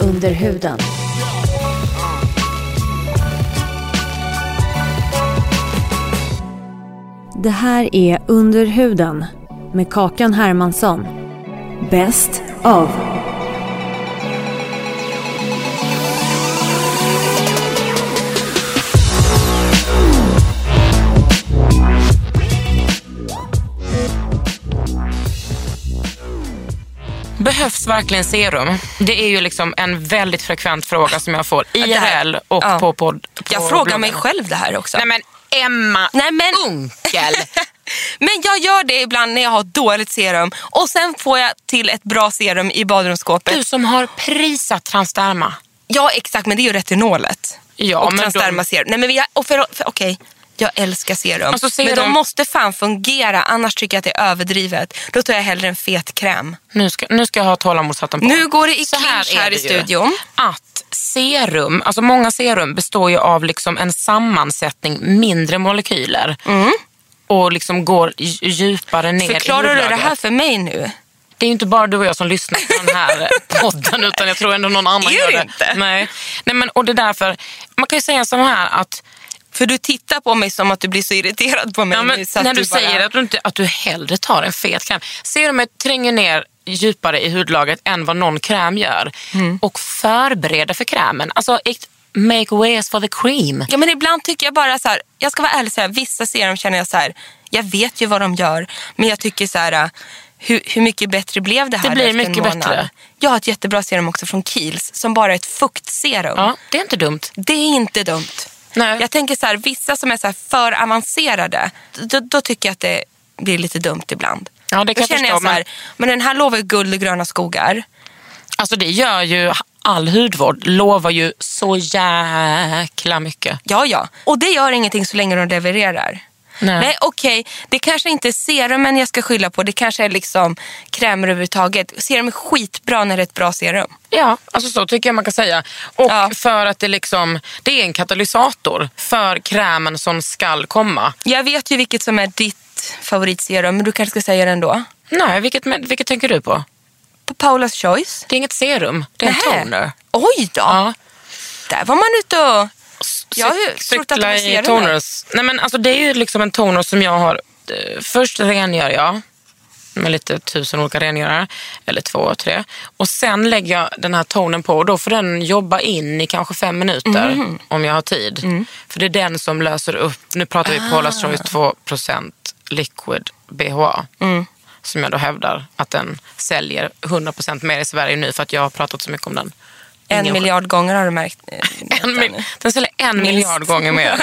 Under huden. Det här är Under huden med Kakan Hermansson. Bäst av Behövs verkligen serum? Det är ju liksom en väldigt frekvent fråga som jag får IRL och ja. på podd. Jag frågar bloggen. mig själv det här också. Nej men Emma Nej, men- Unkel. Men jag gör det ibland när jag har dåligt serum och sen får jag till ett bra serum i badrumsskåpet. Du som har prisat Transderma. Ja exakt, men det är ju retinolet. Ja, och men transderma serum. Nej men vi har, och för, för, okej, jag älskar serum. Alltså, serum- Men de måste fan fungera, annars tycker jag att det är överdrivet. Då tar jag hellre en fet kräm. Nu ska, nu ska jag ha tålamodshatten på. Nu går det i här clinch är här det i studion. Att serum, alltså många serum består ju av liksom en sammansättning mindre molekyler. Och liksom går dj- djupare ner Mm. Förklarar du det här för mig nu? Det är ju inte bara du och jag som lyssnar på den här podden utan jag tror ändå någon annan gör det det. inte? Nej. Nej men, och det är därför, man kan ju säga så här att För du tittar på mig som att du blir så irriterad på mig ja, men, när du, bara... säger att du, inte, att du hellre tar en fet kräm. Serumet tränger ner djupare i hudlagret än vad någon kräm gör. Mm. Och förbereder för krämen. Alltså make ways for the cream. Ja, men ibland tycker jag bara så här, jag ska vara ärlig så här, vissa serum känner jag så här, jag vet ju vad de gör, men jag tycker så här, äh, hur, hur mycket bättre blev det här Det blir efter en mycket månad? bättre. Jag har ett jättebra serum också från Kiehl's som bara är ett fuktserum. Ja, det är inte dumt. Det är inte dumt. Nej. Jag tänker så här, vissa som är så för avancerade, då, då tycker jag att det blir lite dumt ibland. Ja, det kan då jag känner förstå, jag så här, men den här lovar ju guld och gröna skogar. Alltså det gör ju all hudvård, lovar ju så jäkla mycket. Ja, ja. Och det gör ingenting så länge de levererar. Nej. Nej, okej. Det kanske inte är serumen jag ska skylla på. Det kanske är liksom krämer överhuvudtaget. Serum är skitbra när det är ett bra serum. Ja, alltså så tycker jag man kan säga. Och Ja. för att det liksom, det är en katalysator för krämen som skall komma. Jag vet ju vilket som är ditt favoritserum, men du kanske ska säga det ändå. Nej, vilket, vilket tänker du på? På Paula's Choice. Det är inget serum, det är en Nähä. toner. Oj då! Ja. Där var man ute och... Jag trott att cykla i toners. Nej, men alltså, det är ju liksom en toner som jag har... eh, Först rengör jag med lite tusen olika rengörare, eller två, tre. Och sen lägger jag den här tonen på och då får den jobba in i kanske fem minuter Mhm. om jag har tid. Mm. För det är den som löser upp, nu pratar vi Ah. Choice 2% liquid BHA. Mm. Som jag då hävdar att den säljer 100% mer i Sverige nu för att jag har pratat så mycket om den. En Ingen- miljard gånger har du märkt. eh, en mil- den säljer en Minst. miljard gånger mer.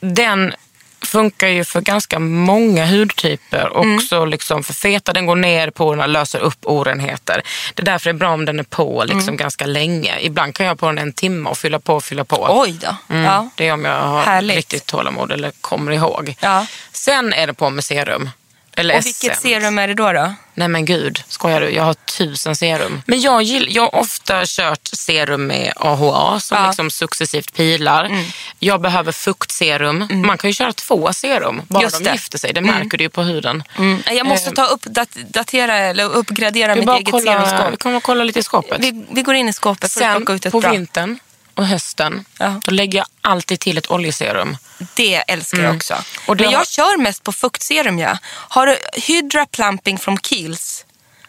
den funkar ju för ganska många hudtyper. Mm. Också liksom för feta, den går ner på och löser upp orenheter. Det är därför det är bra om den är på liksom Mm. ganska länge. Ibland kan jag ha på den en timme och fylla på och fylla på. Oj då. Mm, Ja. Det är om jag har Härligt. riktigt tålamod eller kommer ihåg. Ja. Sen är det på med serum. Eller Och vilket Essence. serum är det då? då? Nej men gud, skojar du? Jag har tusen serum. Men jag, gill, jag har ofta kört serum med AHA som Ja. liksom successivt pilar. Jag behöver fuktserum. Man kan ju köra två serum, bara Just de det. gifter sig. Det märker du ju på huden. Mm. Jag måste Eh, ta upp, dat, datera eller uppgradera Vi mitt eget kolla, vi serumskåp. kommer kolla lite i skåpet. Vi, vi går in i skåpet för att Sen plocka ut ett på bra. vintern och hösten, Ja. då lägger jag alltid till ett oljeserum. Det älskar jag också. Och Men jag har- kör mest på fuktserum. Ja. Har du Hydra Plumping från Kiehl's?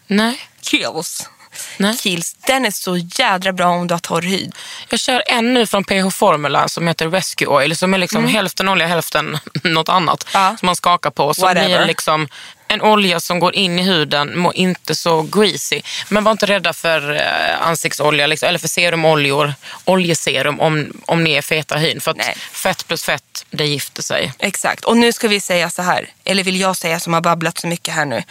Nej. Kiehl's. Nej. Kiehl's. Den är så jädra bra om du har torr hy. Jag kör en nu från PH Formula som heter Rescue Oil som är liksom hälften olja, hälften något annat. Mm. Ja. Som man skakar på. Så Whatever. blir det liksom en olja som går in i huden, må inte så greasy. Men var inte rädda för eh, ansiktsolja liksom, eller för serumoljor, oljeserum om, om ni är feta hyn. För fett plus fett, det gifter sig. Exakt. Och nu ska vi säga så här, eller vill jag säga som har babblat så mycket här nu,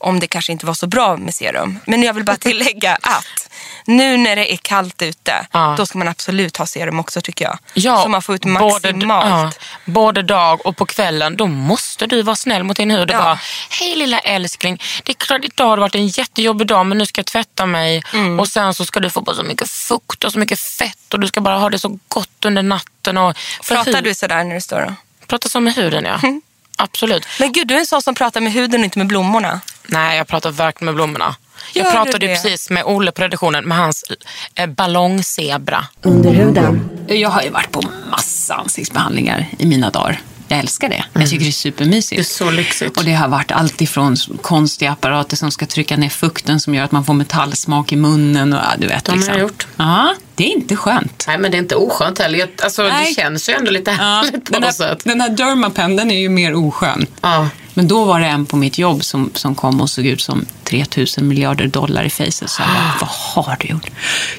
om det kanske inte var så bra med serum. Men jag vill bara tillägga att nu när det är kallt ute, Ja. då ska man absolut ha serum också tycker jag. Ja, så man får ut både, maximalt. ja, både dag och på kvällen, då måste du vara snäll mot din hud och Ja. bara, hej lilla älskling, det är klart idag har det varit en jättejobbig dag men nu ska jag tvätta mig Mm. och sen så ska du få på så mycket fukt och så mycket fett och du ska bara ha det så gott under natten. Och, Pratar hud- du sådär när du står då? Pratar så med huden ja. Absolut. Men gud, du är en sån som pratar med huden och inte med blommorna. Nej, jag pratar verkligen med blommorna. Jag Gör pratade precis med Olle på redaktionen med hans eh, ballongzebra. Under huden. Jag har ju varit på massa ansiktsbehandlingar i mina dagar. Jag älskar det. Jag tycker det är supermysigt. Det är så lyxigt. Och det har varit allt ifrån konstiga apparater som ska trycka ner fukten som gör att man får metallsmak i munnen. Och, du vet, De har liksom. jag gjort. Ja, det är inte skönt. Nej, men det är inte oskönt heller. Jag- Alltså, det känns ju ändå lite Ja, härligt på den, något sätt. den här Dermapen, den är ju mer oskön. Ja. Men då var det en på mitt jobb som, som kom och såg ut som 3000 miljarder dollar i facet. Så jag bara, vad har du gjort?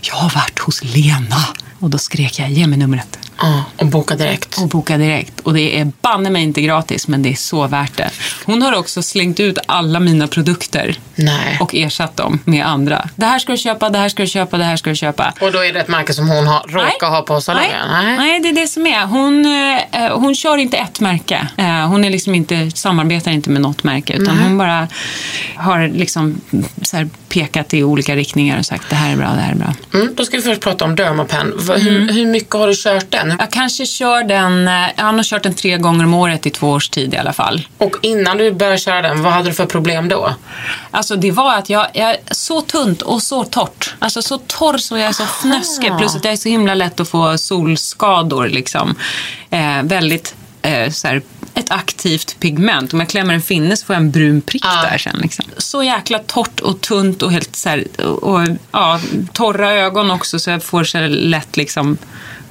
Jag har varit hos Lena. Och då skrek jag, ge mig numret. Ja, och boka direkt. Och boka direkt. Och det är banne mig inte gratis, men det är så värt det. Hon har också slängt ut alla mina produkter Nej. och ersatt dem med andra. Det här ska du köpa, det här ska du köpa, det här ska du köpa. Och då är det ett märke som hon har, råkar ha på salongen? Nej. Nej, det är det som är. Hon, eh, hon kör inte ett märke. Eh, hon är liksom inte, samarbetar inte med något märke. Utan hon bara har liksom så här pekat i olika riktningar och sagt det här är bra, det här är bra. Mm, då ska vi först prata om Dermapen. Hur, Mm. hur mycket har du kört den? Jag kanske kör den, eh, han har kört den tre gånger om året i två års tid i alla fall. Och innan du började köra den, vad hade du för problem då? Alltså det var att jag, jag är så tunt och så torrt. Alltså så torr så jag är så fnöskig. Plus att jag är så himla lätt att få solskador liksom. Eh, väldigt eh, så här, ett aktivt pigment. Om jag klämmer en finne så får jag en brun prick Ja. där sen. Liksom. Så jäkla torrt och tunt och helt så här, och, ja, torra ögon också så jag får så lätt liksom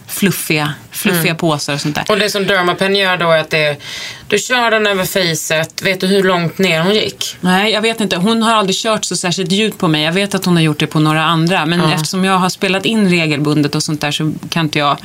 fluffiga, fluffiga påsar och sånt där. Och det som Dermapen gör då är att det, du kör den över facet. Vet du hur långt ner hon gick? Nej, jag vet inte. Hon har aldrig kört så särskilt djupt på mig. Jag vet att hon har gjort det på några andra. Men eftersom jag har spelat in regelbundet och sånt där så kan inte jag,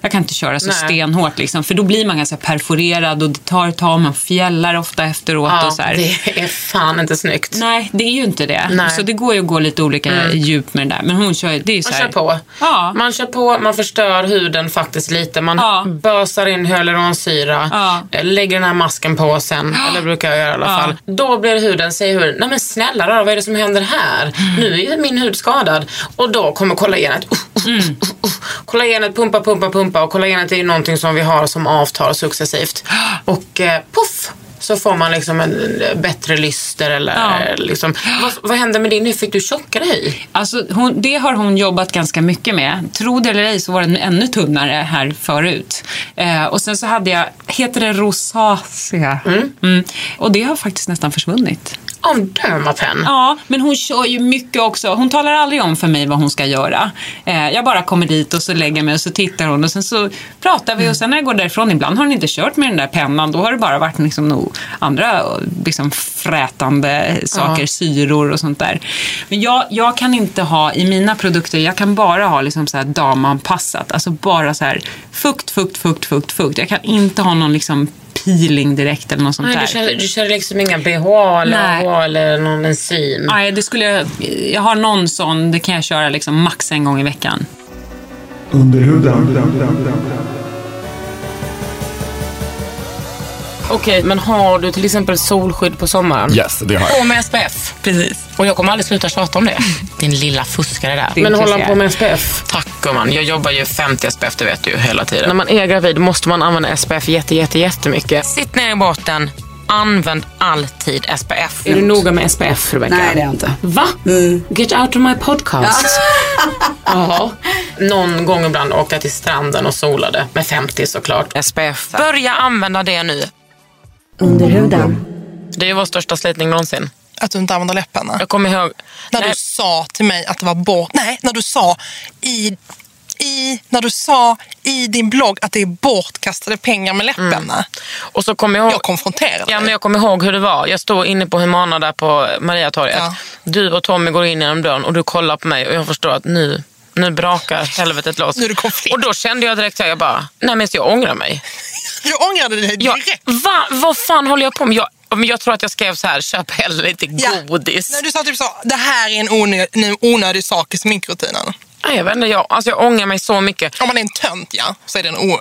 jag kan inte köra så Nej. stenhårt. Liksom. För då blir man ganska perforerad och det tar ett tag. Man fjällar ofta efteråt och så här. det är fan inte snyggt. Nej, det är ju inte det. Nej. Så det går ju att gå lite olika djup med det där. Men hon kör det är ju så Man här. kör på. Ja. Man kör på, man förstör huden faktiskt lite. Man Ja. bösar in hyaluronsyra, Ja. eh, lägger den här masken på sen, eller brukar jag göra i alla Ja. fall. Då blir huden, säger huden, nej men snälla rara, vad är det som händer här? Mm. Nu är ju min hud skadad. Och då kommer kollagenet, uh, uh, Mm. uh, uh. kollagenet pumpa, pumpa, pumpa. Och kollagenet är ju någonting som vi har som avtar successivt. Och eh, puff! Så får man liksom en eh, bättre lyster eller Ja. liksom. Vad, vad hände med din hy? Fick du tjockare hy? Alltså, hon, det har hon jobbat ganska mycket med. Tro det eller ej så var den ännu tunnare här förut. Eh, och sen så hade jag, heter det rosacea? Mm. Och det har faktiskt nästan försvunnit. Om Dermapen? Ja, men hon kör ju mycket också. Hon talar aldrig om för mig vad hon ska göra. Eh, jag bara kommer dit och så lägger mig och så tittar hon och sen så pratar vi och sen när jag går därifrån, ibland har hon inte kört med den där pennan. Då har det bara varit liksom andra liksom frätande saker, syror och sånt där. Men jag, jag kan inte ha i mina produkter, jag kan bara ha liksom så här damanpassat. Alltså bara så här fukt, fukt, fukt, fukt, fukt. Jag kan inte ha någon liksom peeling direkt eller något sånt Nej, där. du kör, du kör liksom inga BHA eller. AHA eller någon enzym? Nej, det skulle jag... Jag har någon sån, det kan jag köra liksom max en gång i veckan. Under huden. Okej, men har du till exempel solskydd på sommaren? Yes, det har jag. Och med SPF? Precis. Och jag kommer aldrig sluta tjata om det. Din lilla fuskare där. Men håller han på med SPF? Tack gumman. Jag jobbar ju 50 SPF, det vet du ju hela tiden. När man är gravid måste man använda SPF jätte, jätte, jättemycket. Sitt ner i båten. Använd alltid SPF. Är du noga med SPF, Rebecca? Nej, det är jag inte. Va? Get out of my podcast. Ja. Någon gång ibland åka till stranden och solade. Med 50 såklart. SPF. Börja använda det nu. Under huden. Det är vår största slitning någonsin. Att du inte använder läpparna. Jag kommer ihåg... När Nej, du sa till mig att det var bort... Nej, när du sa i, i, när du sa i din blogg att det är bortkastade pengar med läpparna. och så kommer jag ihåg... Jag konfronterade Ja, dig. men jag kommer ihåg hur det var. Jag stod inne på Humana där på Mariatorget. Ja. Du och Tommy går in genom dörren och du kollar på mig och jag förstår att nu, nu brakar helvetet loss. Nu är det konflikt. Och då kände jag direkt att jag bara, nej men jag ångrar mig. Jag ångrade dig direkt. va, vad fan håller jag på med? Jag, men jag tror att jag skrev så här, köp hellre lite Ja. godis. När du sa typ så, det här är en onödig, onödig sak i sminkrutinen. Nej, jag vet inte, jag, alltså jag ångrar mig så mycket. Om man är en tönt, ja, så är det en o,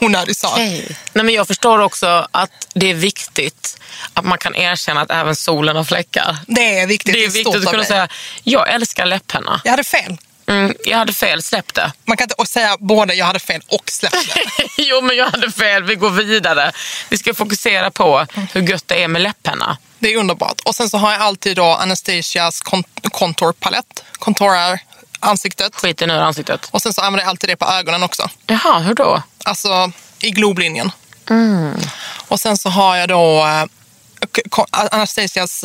onödig sak. Nej, men jag förstår också att det är viktigt att man kan erkänna att även solen har fläckar. Det är viktigt. Det är stort viktigt att kunna säga, jag älskar läpparna. Jag hade fel. Mm, jag hade fel, släpp det. Man kan inte säga både jag hade fel och släpp det. jo, men jag hade fel. Vi går vidare. Vi ska fokusera på hur gött det är med läpparna. Det är underbart. Och sen så har jag alltid då Anastasias con- contour palett. Contourar ansiktet. Skiten ur ansiktet. Och sen så använder jag alltid det på ögonen också. Jaha, hur då? Alltså i globlinjen. Mm. Och sen så har jag då eh, Anastasias...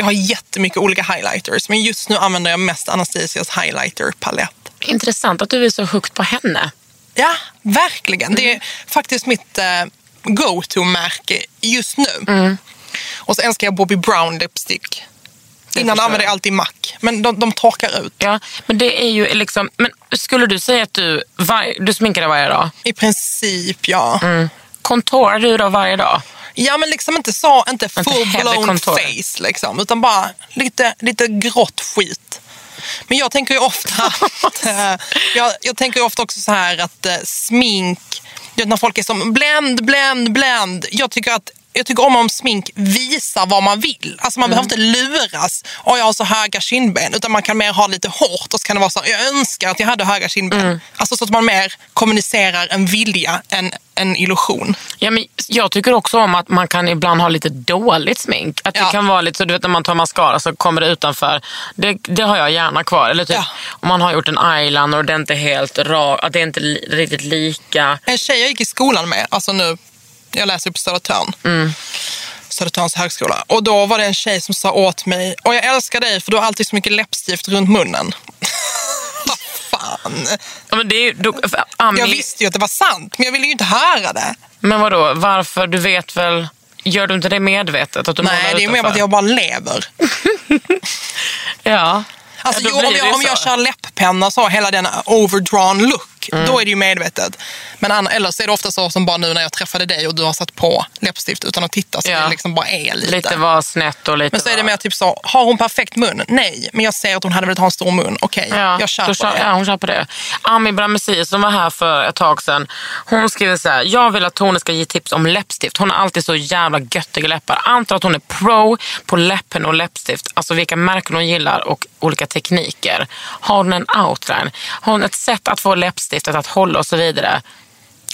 Jag har jättemycket olika highlighters. Men just nu använder jag mest Anastasias highlighter palett. Intressant att du är så hooked på henne. Ja, verkligen. Det är Mm. faktiskt mitt eh, go-to-märke just nu. Mm. Och så älskar jag Bobby Brown lipstick. Det Innan använde jag jag. alltid MAC. Men de, de torkar ut. Ja, men det är ju liksom... Men skulle du säga att du, var, du sminkar dig varje dag? I princip, ja. Mm. Contourar du då varje dag? Ja, men liksom inte så, inte full-blown face liksom. Utan bara lite, lite grått skit. Men jag tänker ju ofta att, eh, jag, jag tänker ju ofta också så här att eh, smink, när folk är som blend, blend, blend. Jag tycker att jag tycker om om smink visar vad man vill. Alltså man behöver inte luras. Och jag har så höga kindben. Utan man kan mer ha lite hårt och så kan det vara så jag önskar att jag hade höga kindben. Alltså så att man mer kommunicerar en vilja än en illusion. Ja, men jag tycker också om att man kan ibland ha lite dåligt smink. Att det Ja. kan vara lite så, du vet när man tar mascara så kommer det utanför. Det, det har jag gärna kvar. Eller typ Ja. om man har gjort en eyeliner och det är inte helt rak, att det är inte li, riktigt lika. En tjej jag gick i skolan med, alltså nu, jag läser på Södertörn. Södertörns högskola. Och då var det en tjej som sa åt mig, och jag älskar dig för du har alltid så mycket läppstift runt munnen. Fan. Ja, men, det är, då, Ami, Jag visste ju att det var sant, men jag ville ju inte höra det. men vadå, varför? Du vet väl, gör du inte det medvetet? Att du Nej, det är mer att jag bara lever. Ja. Alltså, Ja, jo, om jag, om jag kör läpppenna så, hela den overdrawn look, Mm. då är det ju medvetet. Men an- eller så är det ofta så som bara nu när jag träffade dig och du har satt på läppstift utan att titta så Ja. det liksom bara är lite. Lite var snett och lite Men så är det mer typ så, har hon perfekt mun? Nej, men jag ser att hon hade velat ha en stor mun. Okej, jag kör på det. Ja, hon kör på det. Ami Bramesi som var här för ett tag sedan, hon skriver så här. Jag vill att Tone ska ge tips om läppstift. Hon har alltid så jävla göttiga läppar. Antar att hon är pro på läppen och läppstift. Alltså vilka märken hon gillar och olika tekniker. Har hon en outline? Har hon ett sätt att få läppstiftet att hålla och så vidare?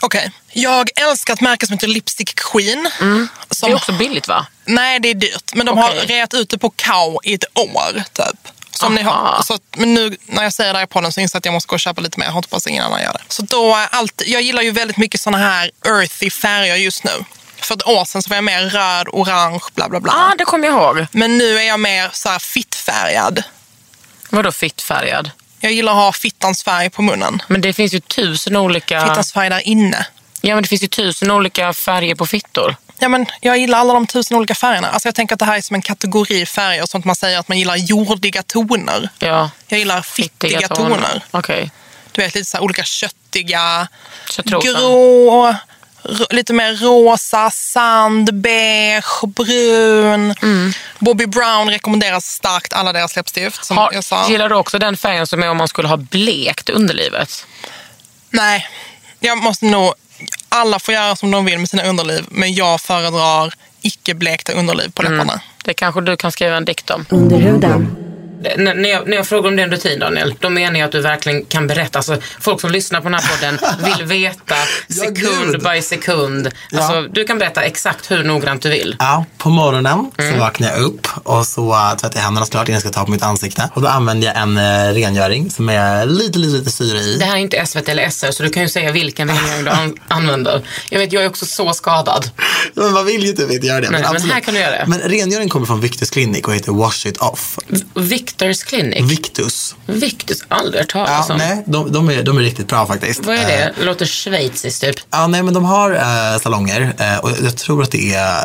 Okej, jag älskar ett märke som heter Lipstick Queen. Det Som, är också billigt va? Nej, det är dyrt. Men de Okej. har reat ut det på Kao i ett år, typ. Som ni har, så men nu när jag säger det här på den så inser jag att jag måste gå och köpa lite mer. Jag hoppas ingen annan gör det. Så då, allt, jag gillar ju väldigt mycket såna här earthy färger just nu. För ett år sedan så var jag mer röd, orange, bla bla bla. Ja, ah, det kommer jag ihåg. Men nu är jag mer så här fittfärgad. Vadå fittfärgad? Jag gillar att ha fittans färg på munnen. Men det finns ju tusen olika... Fittans färg där inne. Ja, men det finns ju tusen olika färger på fittor. Ja, men jag gillar alla de tusen olika färgerna. Alltså jag tänker att det här är som en kategori färger. Sånt man säger att man gillar jordiga toner. Ja. Jag gillar fittiga, toner. Okej. Du vet, lite så olika köttiga, Köttrosa. grå, lite mer rosa, sand, beige, brun. Mm. Bobby Brown rekommenderas starkt alla deras läppstift. Som Har, jag sa. Gillar du också den färgen som är om man skulle ha blekt underlivet? Nej, jag måste nog... Alla får göra som de vill med sina underliv, men jag föredrar icke blekta underliv på läpparna. Det kanske du kan skriva en dikt om. Under när, jag, när jag frågar om din rutin Daniel, då menar jag att du verkligen kan berätta. Alltså, folk som lyssnar på den här podden vill veta Ja, sekund gud. by sekund. Ja. Alltså, du kan berätta exakt hur noggrant du vill. Ja, på morgonen Mm. så vaknar jag upp och så tvättar jag händerna såklart innan jag ska ta på mitt ansikte. Och då använder jag en uh, rengöring som är lite, lite, lite syre i. Det här är inte SVT eller SR så du kan ju säga vilken rengöring du an- använder. Jag vet, jag är också så skadad. Ja, Men man vill ju typ inte göra det. Nej, men absolut. här kan du göra det. Men rengöring kommer från Victus Clinic och heter Wash It Off. Victors Clinic. Victus. Victors, aldrig hört Ja, talas om. nej, de, de, är, de är riktigt bra faktiskt. Vad är Eh, det? Låter schweiziskt typ. Ja, nej, men de har eh, salonger eh, och jag tror att det är,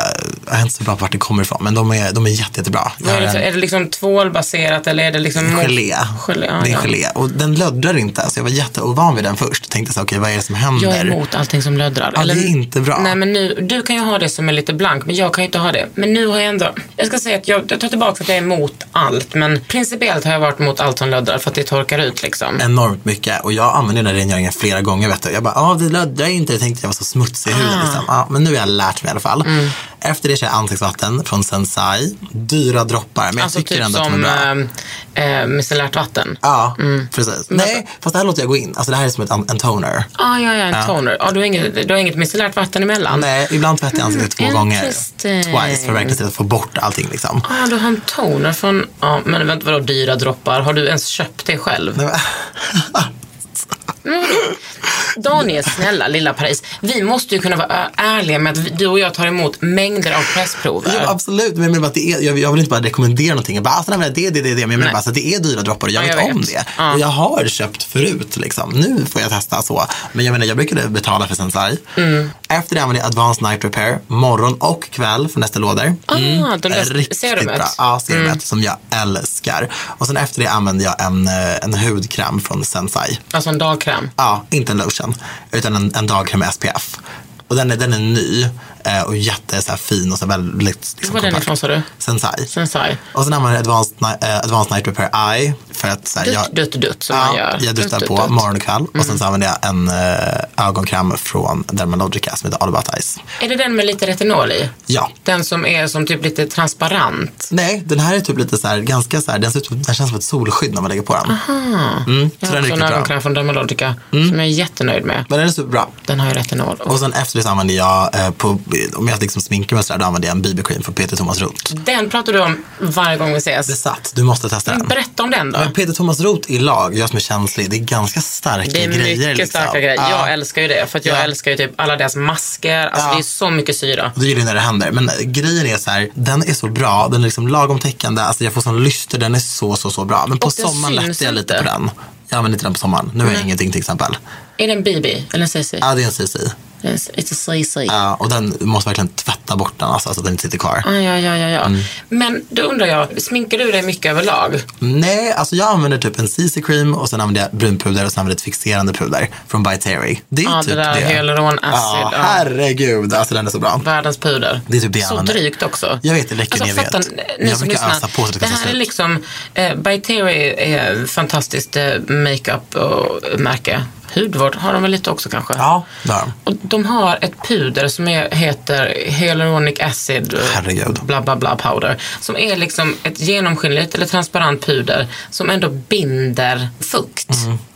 jag är inte så bra på vart det kommer ifrån, men de är, de är jätte, jättebra. Vad är, det, för- en- är det liksom tvålbaserat eller är det liksom... Gelé. Gelé, ja, det är ja. gelé. Och den löddrar inte, så jag var jätteovan vid den först. Tänkte så, okej, vad är det som händer? Jag är emot allting som löddrar. Ja, det är inte bra. Nej, men nu, du kan ju ha det som är lite blank, men jag kan ju inte ha det. Men nu har jag ändå... Jag ska säga att jag, jag tar tillbaka att jag är emot allt, men principiellt har jag varit emot allt som löddrar för att det torkar ut liksom. Enormt mycket. Och jag använde den här rengöringen flera gånger. Vet du. Jag bara, ja det löddrar inte. Jag tänkte jag var så smutsig i huden. Ah. Liksom. Ja, men nu har jag lärt mig i alla fall. Mm. Efter det kör jag ansiktsvatten från Sensai. Dyra droppar, men jag Alltså tycker typ ändå att de är bra. Äh, micellärt vatten. Ja, precis. Nej, fast det här låter jag gå in. Alltså det här är som ett, en toner. Ah, ja, ja, en Ja. toner. Ah, du, har inget, du har inget micellärt vatten emellan? Nej, ibland tvättar jag ansiktet två gånger. Mm. Twice, för att verkligen att få bort allting liksom. Ah, du har en toner från... Ja, men vänta, vadå dyra droppar? Har du ens köpt det själv? Nej, men- Daniel, snälla lilla Paris. Vi måste ju kunna vara ärliga med att du och jag tar emot mängder av pressprover. Ja, absolut, men jag, menar att det är, jag, jag vill inte bara rekommendera någonting. Jag bara, alltså, nej, det, det, det, det. Men jag menar bara att det är dyra droppar och jag, Ja, vet, jag om vet. det. Ja. Och jag har köpt förut. Liksom. Nu får jag testa så. Men jag menar, jag brukade betala för Sensai. Mm. Efter det använder jag Advanced Night Repair morgon och kväll för nästa lådor. Ah, de där Riktigt serumet. Mm. bra. Ja, serumet som jag älskar. Och sen efter det använder jag en, eh, en hudkräm från Sensai. Alltså en dagkräm. Ja, inte en lotion, utan en, en dagkräm med SPF. Och den är, den är ny eh, och jätte så här, fin och så väldigt liksom, Var är den ifrån sa du? Sensai. Sensai. Och sen använder jag Advanced, eh, Advanced Night Repair Eye. För att, så här, Dutt, jag, dutt, dutt som ja, man gör. Jag Dutt, duttar dutt, på dutt. morgon och kväll. Och sen så använder jag en eh, ögonkräm från Dermalogica som heter All About Eyes. Är det den med lite retinol i? Ja. Den som är som typ lite transparent? Nej, den här är typ lite så här, ganska så här, den, ser ut, den känns som ett solskydd när man lägger på den. Mm, Jag har också en. Mm. ögonkräm från Dermalogica som jag är jättenöjd med. Men den är superbra. Den har ju retinol. Och sen efter så använder jag, eh, på, om jag liksom sminkar mig sådär, då använder jag en BB-cream från Peter Thomas Roth. Den pratar du om varje gång vi ses. Besatt, du måste testa den. Berätta om den då. Men Peter Thomas Roth i lag, jag som är känslig, det är ganska starka Det är grejer. mycket liksom. starka grejer. Ja. Jag älskar ju det. För att jag Ja. älskar ju typ alla deras masker. Alltså Ja. det är så mycket syra. Det gillar jag när det händer. Men grejen är så här, den är så bra, den är liksom lagom täckande, alltså jag får sån lyster, den är så, så, så bra. Men på sommaren lättar jag lite på den. Jag använder inte den på sommaren. Nu har jag ingenting till exempel. Är det en BB eller en CC? Ja, det är en CC. It's a CC. Ja, och den måste verkligen tvätta bort den alltså, så att den inte sitter kvar. Ja, ja, ja, ja. Mm. Men då undrar jag, sminkar du dig mycket överlag? Nej, alltså jag använder typ en CC-cream och sen använder jag brunpuder och sen använder jag ett fixerande puder från By Terry. Det är Ja, typ det där hyaluronacid, Ja, herregud. Alltså den är så bra. Världens puder. Det är typ det jag Så använder. drygt också. Jag vet, det läcker ner, jag vet. ni jag som brukar lyssnar. ösa på så det det här är liksom, eh, By Terry är fantastiskt eh, makeup och märke. Hudvård har de väl lite också kanske? Ja, det har de. Och de har ett puder som är, heter Hyaluronic acid Herregud. bla bla bla powder. Som är liksom ett genomskinligt eller transparent puder som ändå binder fukt.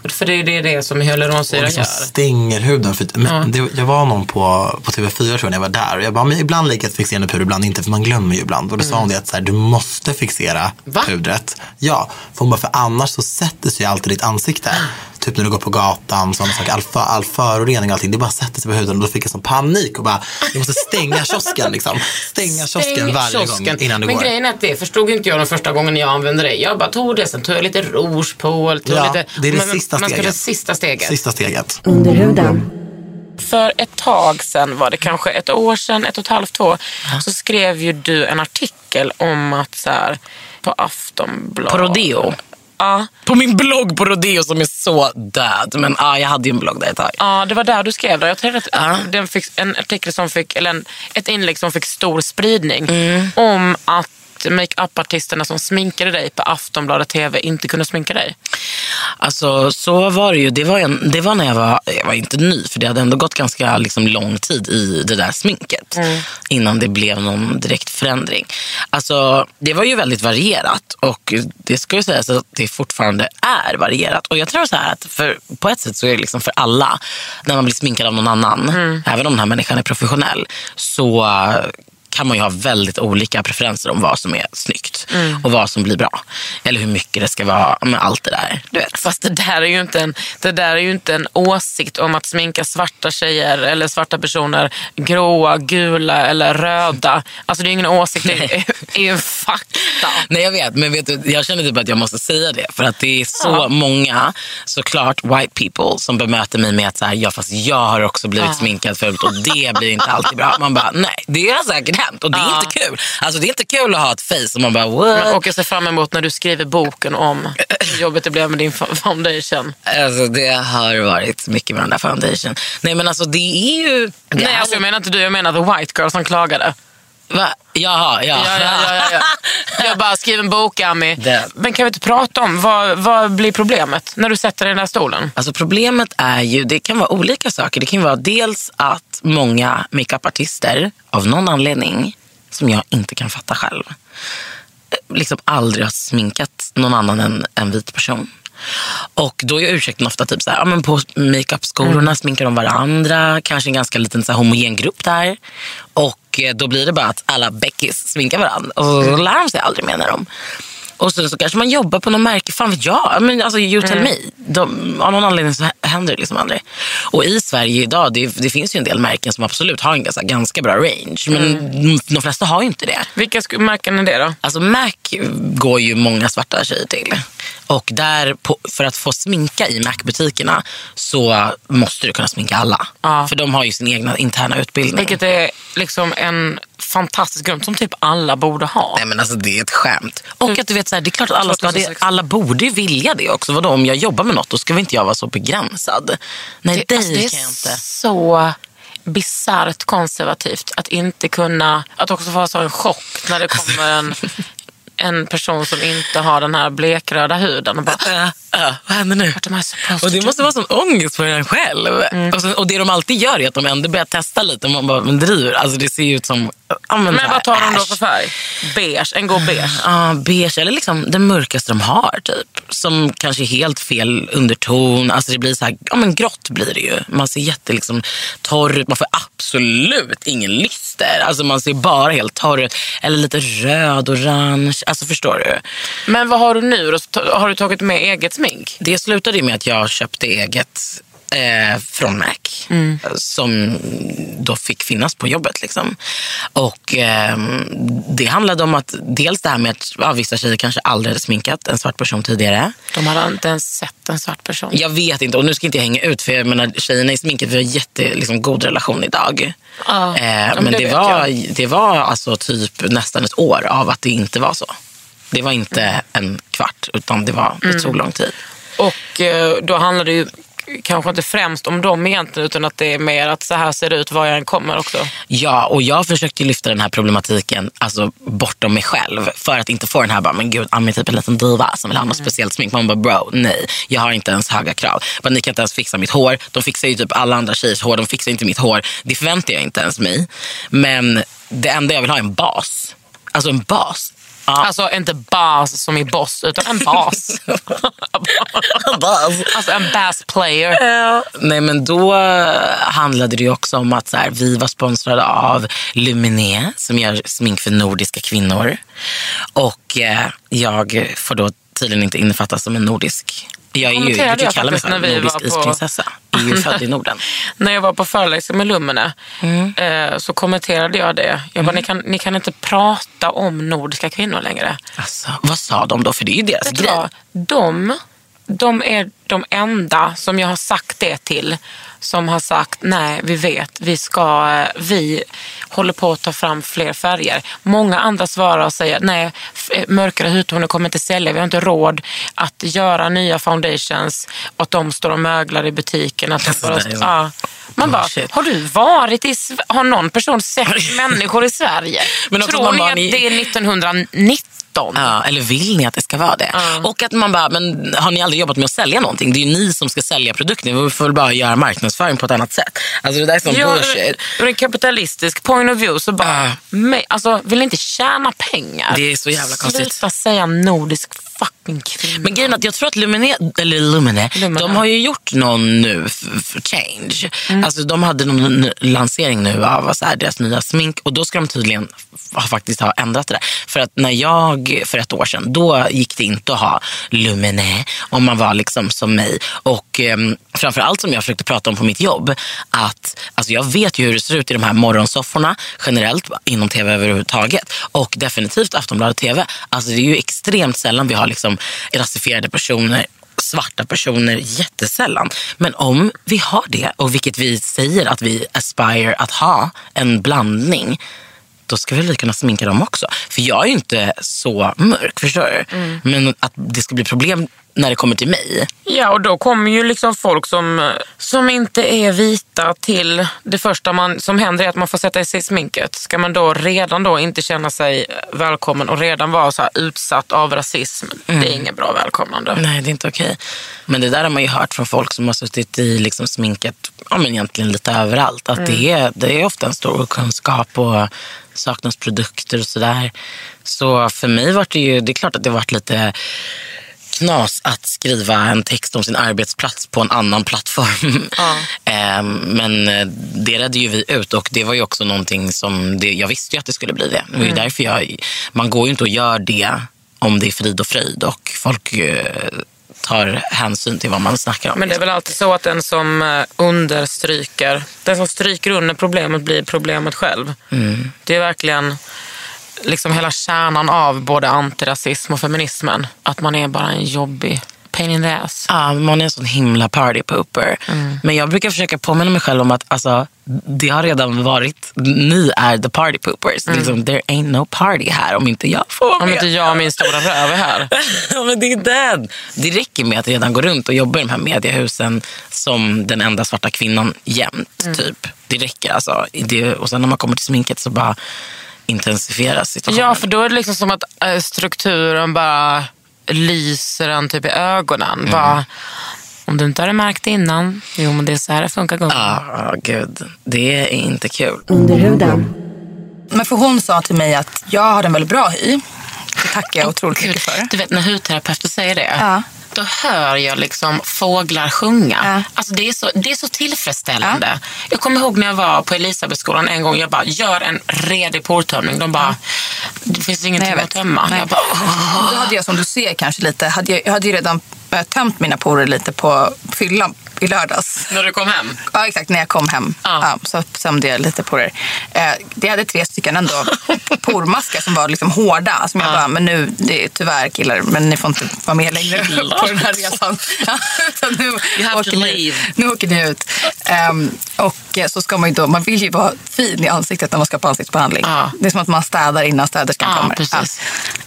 För det är det, det som Och hyaluronsyra liksom gör. stänger huden. För, men det, jag var någon på, på TV4 tror jag när jag var där. Och jag bara, men ibland lägger jag ett fixerande puder, ibland inte. För man glömmer ju ibland. Och då sa hon det att så här, du måste fixera Mm. Va? pudret. Ja, för hon bara, för annars så sätter sig alltid ditt ansikte. Typ när du går på gatan, sådana saker. All, för, all förorening och allting, det bara sätter sig på huden. Och då fick jag sån panik och bara, jag måste stänga kiosken liksom. Stänga kiosken Stäng varje gång kiosken. innan du Men går. grejen är att det förstod inte jag den första gången jag använde det. Jag bara tog det, sen tog jag lite rouge på. Tog Ja, lite, det är det men- sista man ska steget. det sista steget. Sista steget. Under huden. För ett tag sedan, var det kanske ett år sedan, ett och ett halvt år, så skrev ju du en artikel om att så här, på Aftonbladet. På Rodeo? Ja. På min blogg på Rodeo som är så död. Men ja, jag hade ju en blogg där ett tag. Ja, det var där du skrev det. Jag tror att den fick en artikel som fick, eller en, ett inlägg som fick stor spridning. Mm. Om att att makeup-artisterna som sminkade dig på Aftonbladet TV inte kunde sminka dig? Alltså så var det ju. Det var, en, det var när jag var, jag var inte ny för det hade ändå gått ganska liksom, lång tid i det där sminket innan det blev någon direkt förändring. Alltså det var ju väldigt varierat och det ska ju sägas att det fortfarande är varierat. Och jag tror så här att för, på ett sätt så är det liksom för alla när man blir sminkad av någon annan, även om den här människan är professionell, så kan man ju ha väldigt olika preferenser om vad som är snyggt och vad som blir bra. Eller hur mycket det ska vara, med allt det där. Du vet. Fast det där, är ju inte en, det där är ju inte en åsikt om att sminka svarta tjejer eller svarta personer gråa, gula eller röda. Alltså det är ju ingen åsikt, det är, är ju fakta. Nej jag vet, men vet du, jag känner typ att jag måste säga det. För att det är så Ja. många, såklart white people, som bemöter mig med att så här, ja fast jag har också blivit Ja. sminkad förut och det blir inte alltid bra. Man bara, nej det har säkert hänt och det är Ja. inte kul. Alltså det är inte kul att ha ett face och man bara what? Men, och jag ser fram emot när du skriver boken om hur jobbigt det blev med din foundation. Alltså det har varit mycket med den där foundation. Nej men alltså det är ju... Det Nej, alltså, jag menar inte du, jag menar the white girl som klagade. Va? Jaha, ja. Ja, ja, ja, ja, ja. Jag bara skriver en bok, Ami. Det- Men kan vi inte prata om vad, vad blir problemet när du sätter dig i den här stolen? Alltså problemet är ju, det kan vara olika saker. Det kan vara dels att många makeupartister av någon anledning som jag inte kan fatta själv eh, liksom aldrig har sminkat någon annan än en vit person. Och då är ursäkten ofta typ så här, ja, men på makeupskolorna sminkar de varandra, kanske en ganska liten så här, homogen grupp där. Och eh, då blir det bara att alla Beckis sminkar varandra och så lär de sig aldrig mer när de och sen så kanske man jobbar på något märke, fan vet jag. Men alltså, you tell me. De, av någon anledning så händer det liksom aldrig. Och i Sverige idag, det, det finns ju en del märken som absolut har en ganska, ganska bra range. Men de flesta har ju inte det. Vilka märken är det då? Alltså Mac går ju många svarta tjejer till. Och där, på, för att få sminka i Mac-butikerna så måste du kunna sminka alla. Ja. För de har ju sin egna interna utbildning. Vilket är liksom en fantastisk grund som typ alla borde ha. Nej men alltså det är ett skämt. Och att du vet så här, det är klart att alla ska ha det. 2016. Alla borde ju vilja det också. Vadå om jag jobbar med något då ska väl inte jag vara så begränsad. Nej Det, dig alltså, det kan jag är inte. så bisarrt konservativt att inte kunna, att också få en chock när det kommer en, en person som inte har den här blekröda huden och bara, Äh, äh, vad händer nu? Och det måste vara sån ångest för en själv. Och, så, och det de alltid gör är att de ändå börjar testa lite. Man bara, men driver. Alltså det ser ut som... Ja, men Men vad tar de då för färg? Beige, en god beige. Ja, beige eller liksom den mörkaste de har typ. Som kanske är helt fel underton. Alltså det blir så här, ja men grått blir det ju. Man ser jätte liksom torr ut. Man får absolut ingen lyster. Alltså man ser bara helt torr ut. Eller lite röd, orange. Alltså förstår du? Men vad har du nu Har du tagit med eget smink? Det slutade ju med att jag köpte eget eh, från Mac. Som då fick finnas på jobbet. Liksom. Och eh, Det handlade om att dels det här med att ja, vissa tjejer kanske aldrig hade sminkat en svart person tidigare. De hade inte ens sett en svart person. Jag vet inte, och nu ska inte jag hänga ut för jag menar, tjejerna i sminket, vi har jätte, liksom, god relation idag. Ja, eh, men det det, var, det var alltså typ nästan ett år av att det inte var så. Det var inte en kvart, utan det, var, det tog lång tid. Och eh, då handlar det ju kanske inte främst om dem egentligen utan att det är mer att så här ser det ut var jag än kommer också. Ja, och jag försökte lyfta den här problematiken alltså, bortom mig själv. För att inte få den här, bara, men gud, Ami är typ en liten diva som vill ha något speciellt smink. Man bara, bro, nej. Jag har inte ens höga krav. Men ni kan inte ens fixa mitt hår. De fixar ju typ alla andra tjejers hår. De fixar inte mitt hår. Det förväntar jag inte ens mig. Men det enda jag vill ha är en bas. Alltså en bas. Ja. Alltså inte bas som i boss utan en bas. bas. alltså en bass player. Nej men då handlade det ju också om att så här, vi var sponsrade av Luminé som gör smink för nordiska kvinnor. Och eh, jag får då tydligen inte innefattas som en nordisk. Jag är ju, jag jag kallar mig för när vi nordisk var på- isprinsessa. Jag är ju född i Norden. När jag var på föreläsning med Lumene Mm. eh, så kommenterade jag det. Jag bara, ni, kan, ni kan inte prata om nordiska kvinnor längre. Alltså, vad sa de då? För det är ju deras grej. De, de är de enda som jag har sagt det till som har sagt nej, vi vet, vi ska, eh, vi håller på att ta fram fler färger. Många andra svarar och säger nej, eh, mörkare hudtoner kommer inte sälja, vi har inte råd att göra nya foundations och att de står och möglar i butiken. Att Alltså, bara, så. ja. Man bara, Bullshit. har du varit i Har någon person sett människor i Sverige? Men Tror ni att det är 1919? Ja, eller vill ni att det ska vara det? Och att man bara, men har ni aldrig jobbat med att sälja någonting? Det är ju ni som ska sälja produkten. Vi får väl bara göra marknadsföring på ett annat sätt. Alltså det där är sån Ja, bullshit. ur en kapitalistisk point of view så bara, men, alltså, vill inte tjäna pengar? Det är så jävla konstigt. Sluta säga nordisk fucking kvinna. Men grejen är att jag tror att Lumine, eller Lumine, Lumine. de har ju gjort någon nu för change. Mm. Alltså de hade någon lansering nu av så här, deras nya smink och då ska de tydligen ha, faktiskt ha ändrat det där. För att när jag för ett år sedan, då gick det inte att ha Lumine om man var liksom som mig. Och um, framförallt som jag försökte prata om på mitt jobb, att alltså jag vet ju hur det ser ut i de här morgonsofforna generellt inom tv överhuvudtaget och definitivt Aftonbladet TV. Alltså det är ju extremt sällan vi har liksom rasifierade personer svarta personer jättesällan. Men om vi har det, och vilket vi säger att vi aspire att ha, en blandning, då ska vi väl kunna sminka dem också. För jag är ju inte så mörk, förstår du? Men att det ska bli problem när det kommer till mig. Ja, och då kommer ju liksom folk som, som inte är vita till det första man, som händer är att man får sätta i sig sminket. Ska man då redan då inte känna sig välkommen och redan vara så utsatt av rasism, det är inget bra välkomnande. Nej, det är inte okej. Men det där har man ju hört från folk som har suttit i liksom sminket ja, men egentligen lite överallt. Att det, är, det är ofta en stor kunskap och saknas produkter och sådär. Så för mig var det ju, det är klart att det varit lite knas att skriva en text om sin arbetsplats på en annan plattform. Ehm, Men eh, det redde ju vi ut och det var ju också någonting som, det, jag visste ju att det skulle bli det. Det var ju därför jag, man går ju inte och gör det om det är frid och fröjd och folk eh, tar hänsyn till vad man snackar om. Men det är väl alltid så att den som eh, understryker, den som stryker under problemet blir problemet själv. Det är verkligen liksom hela kärnan av både antirasism och feminismen. Att man är bara en jobbig pain in the ass. Ja, man är en sån himla party pooper. Men jag brukar försöka påminna mig själv om att alltså, det har redan varit, ni är the party poopers. Liksom, there ain't no party här om inte jag får Om med. inte jag och min stora röv är här. ja, men det är den. Det räcker med att redan gå runt och jobba i de här mediehusen som den enda svarta kvinnan jämt. Typ. Det räcker alltså. Det, och sen när man kommer till sminket så bara intensifieras situationen. Ja, för då är det liksom som att eh, strukturen bara lyser en typ i ögonen. Bara, om du inte har det märkt innan, jo men det är så här det funkar. gumman. Ja, gud. Det är inte kul. Under huden. Men för hon sa till mig att jag har en väldigt bra hy. Det tackar jag otroligt Gud, mycket för. Du vet när hudterapeuter säger det. Ja. Då hör jag liksom fåglar sjunga. Ja. Alltså det, är så, det är så tillfredsställande. Jag kommer ihåg när jag var på Elisabethskolan en gång. Jag bara, gör en redig portömning. De bara, det finns ingenting Nej, att tömma. Nej. Jag bara, "Åh." Då hade jag som du ser kanske lite, hade jag, jag hade ju redan tömt mina porer lite på fyllan i lördags. när du kom hem. Ja, exakt. När jag kom hem Ja. ja. så tömde jag lite porer. Eh, det hade tre stycken ändå pormaskar som var liksom hårda. Som jag bara, men nu, det är tyvärr killar, men ni får inte vara med längre på den här resan. Ja, utan nu, åker ni, nu åker ni ut. Ehm, och eh, så ska man ju då, man vill ju vara fin i ansiktet när man ska på ansiktsbehandling. Ja. Det är som att man städar innan städerskan Ja, kommer. Ja.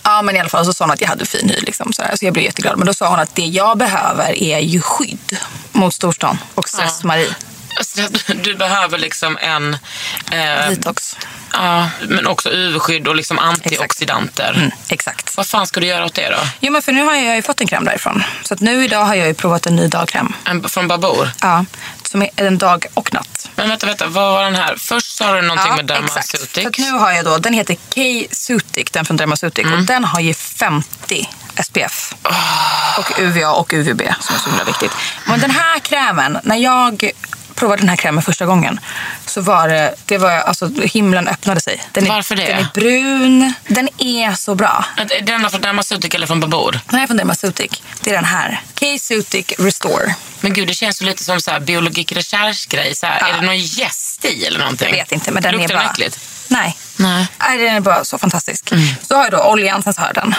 ja, men i alla fall så sa hon att jag hade fin hy. Liksom. Så jag blev jätteglad. Men då sa hon att det jag behöver är ju skydd mot storstan och stress-Marie. Så att Du behöver liksom en... Eh, Detox. ja, men också UV-skydd och liksom antioxidanter. Mm, exakt. Vad fan ska du göra åt det då? Jo, men för nu har jag ju fått en kräm därifrån. Så att nu idag har jag ju provat en ny dagkräm. En, från Babor? Ja, som är en dag och natt. Men vänta, vänta, vad var den här? Först sa du någonting med exakt. Så nu har jag då, den heter K-Sutic, den från Dermaceutic. Mm. Och den har ju 50 SPF. Ah. Och UVA och UVB som är så himla viktigt. Men den här krämen, när jag provade den här krämen första gången så var det, det var alltså himlen öppnade sig. Den är, Varför det? Den är brun, den är så bra. Är den från Dermaceutic eller från Babor? Den är från Dermaceutic. Det är den här. K-Sutic Restore. Men gud, det känns ju lite som så här biologik recherche-grej. Så här. Ja. Är det någon gäst i eller någonting? Jag vet inte, men den Luktar är bara... den äckligt? Nej. Nej. Nej, den är bara så fantastisk. Mm. Så har jag då oljan, sen så har jag den.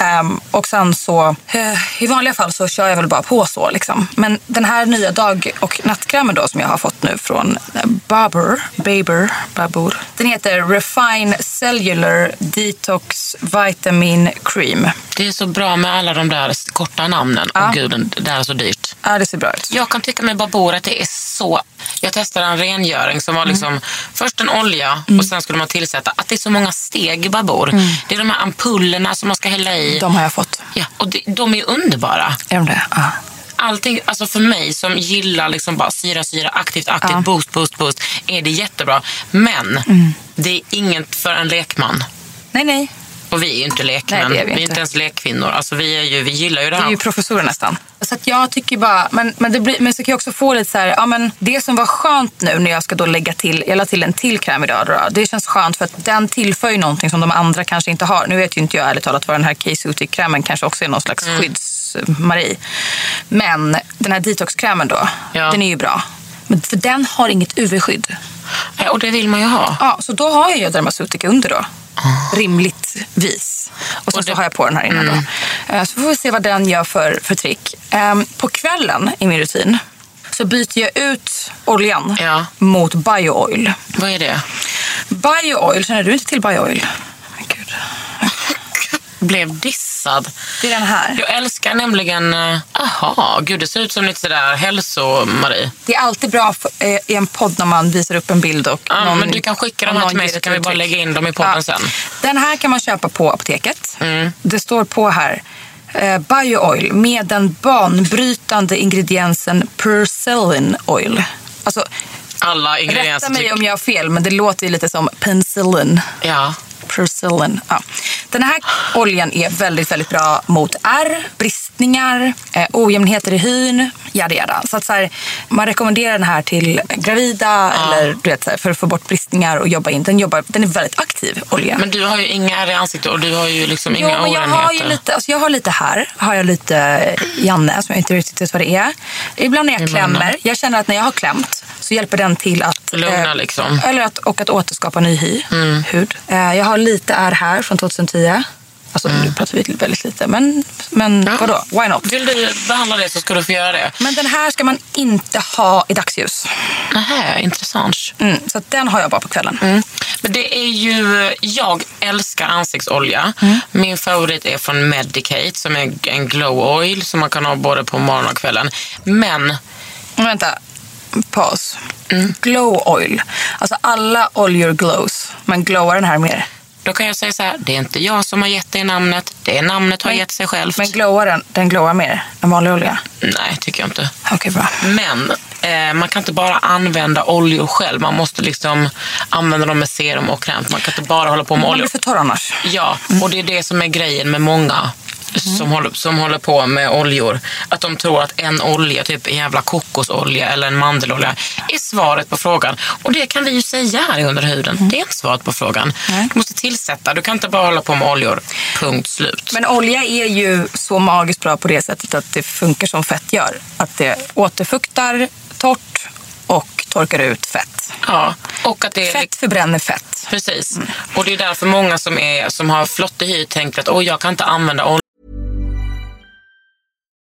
Ehm, och sen så, eh, i vanliga fall så kör jag väl bara på så liksom. Men den här nya dag och nattkrämen då som jag har fått nu från eh, Babur, Baber, Babur. Den heter Refine Cellular Detox Vitamin Cream. Det är så bra med alla de där korta namnen. Ja. Och gud, det där är så dyrt. Ja, det ser bra ut. Jag kan tycka med Babor att det är så Jag testade en rengöring som var Mm. liksom först en olja och sen skulle man tillsätta. Att det är så många steg Babor. Det är de här ampullerna som man ska hälla i. Mm. De har jag fått. Ja, och det, de är underbara. Är de det? Ja. Allting, alltså för mig som gillar liksom bara syra, syra, aktivt, aktivt, Ja. boost, boost, boost, är det jättebra. Men Mm. det är inget för en lekman. Nej, nej. Och vi är ju inte lekmän. Nej, det är vi vi är inte. ens lekkvinnor. Alltså vi, är ju, vi gillar ju det Det här. är ju professorer nästan. Så att jag tycker bara, men, men, det blir, men så kan jag också få lite så här, ja men det som var skönt nu när jag ska då lägga till, jag la till en till kräm idag då, det känns skönt för att den tillför ju någonting som de andra kanske inte har. Nu vet ju inte jag ärligt talat vad den här K-Sutic-krämen kanske också är någon slags Mm. skydds-Marie. Men den här detox-krämen då, Ja. den är ju bra. Men för den har inget UV-skydd. Ja, och det vill man ju ha. Ja, så då har jag ju Dermaceutica under då. Rimligtvis. Och sen så har jag på den här innan då. Eh, Så får vi se vad den gör för, för trick. Ehm, På kvällen i min rutin så byter jag ut oljan Ja. mot bio-oil. Vad är det? Bio-oil, känner du inte till bio-oil? Men gud. Blev dissad. Det är den här. Jag älskar nämligen... eh, Aha, gud det ser ut som lite sådär hälso-Marie. Det är alltid bra eh, i en podd när man visar upp en bild och Ja, någon, men du kan skicka dem här till mig så kan vi bara lägga in dem i podden sen. Den här kan man köpa på apoteket. Mm. Det står på här. Eh, Bio-oil med den banbrytande ingrediensen Percellin oil. Alltså, Alla rätta ingredienser. mig typ- om jag har fel, men det låter ju lite som penicillin. Ja. Percillin. Ja. Den här oljan är väldigt, väldigt bra mot ärr, bristningar, eh, ojämnheter i hyn, yada yada. Så att så här, man rekommenderar den här till gravida eller du vet, så här, för att få bort bristningar och jobba in. Den, jobbar, den är väldigt aktiv, oljan. Men du har ju inga ärr i ansiktet och du har ju liksom inga Jo, men jag har ju lite, alltså jag har lite här. Har jag lite Janne som jag inte riktigt vet vad det är. Ibland när jag Ibland. klämmer, jag känner att när jag har klämt så hjälper den till att... Lugna liksom. Eller att, och att återskapa ny hy, Mm. hud. Eh, jag har lite ärr här från 2010. Alltså nu pratar vi väldigt lite, men, men Ja. vadå? Why not? Vill du behandla det så ska du få göra det. Men den här ska man inte ha i dagsljus. Nähä, intressant. Mm, så den har jag bara på kvällen. Mm. Men det är ju, jag älskar ansiktsolja. Min favorit är från Medicate som är en glow oil som man kan ha både på morgonen och kvällen. Men Men vänta, paus. Mm. Glow oil. Alltså alla oljor glows, men glowar den här mer? Då kan jag säga så här, det är inte jag som har gett det namnet. Det namnet har gett sig självt. Men glowar den, den glowar mer än vanlig olja? Nej, tycker jag inte. Okej, bra. Men eh, man kan inte bara använda oljor själv. Man måste liksom använda dem med serum och kräm. Man kan inte bara hålla på med Man oljor. blir för torr annars. Ja, och det är det som är grejen med många som, håller, som håller på med oljor. Att de tror att en olja, typ en jävla kokosolja eller en mandelolja, är svaret på frågan. Och det kan vi ju säga här under huden. Det är inte svaret på frågan. Du måste tillsätta. Du kan inte bara hålla på med oljor. Punkt slut. Men olja är ju så magiskt bra på det sättet att det funkar som fett gör. Att det återfuktar torrt och torkar ut fett. Ja, och att det är Fett förbränner fett. Precis. Och det är därför många som, är, som har flottig hy tänker att Åh, jag kan inte använda olja.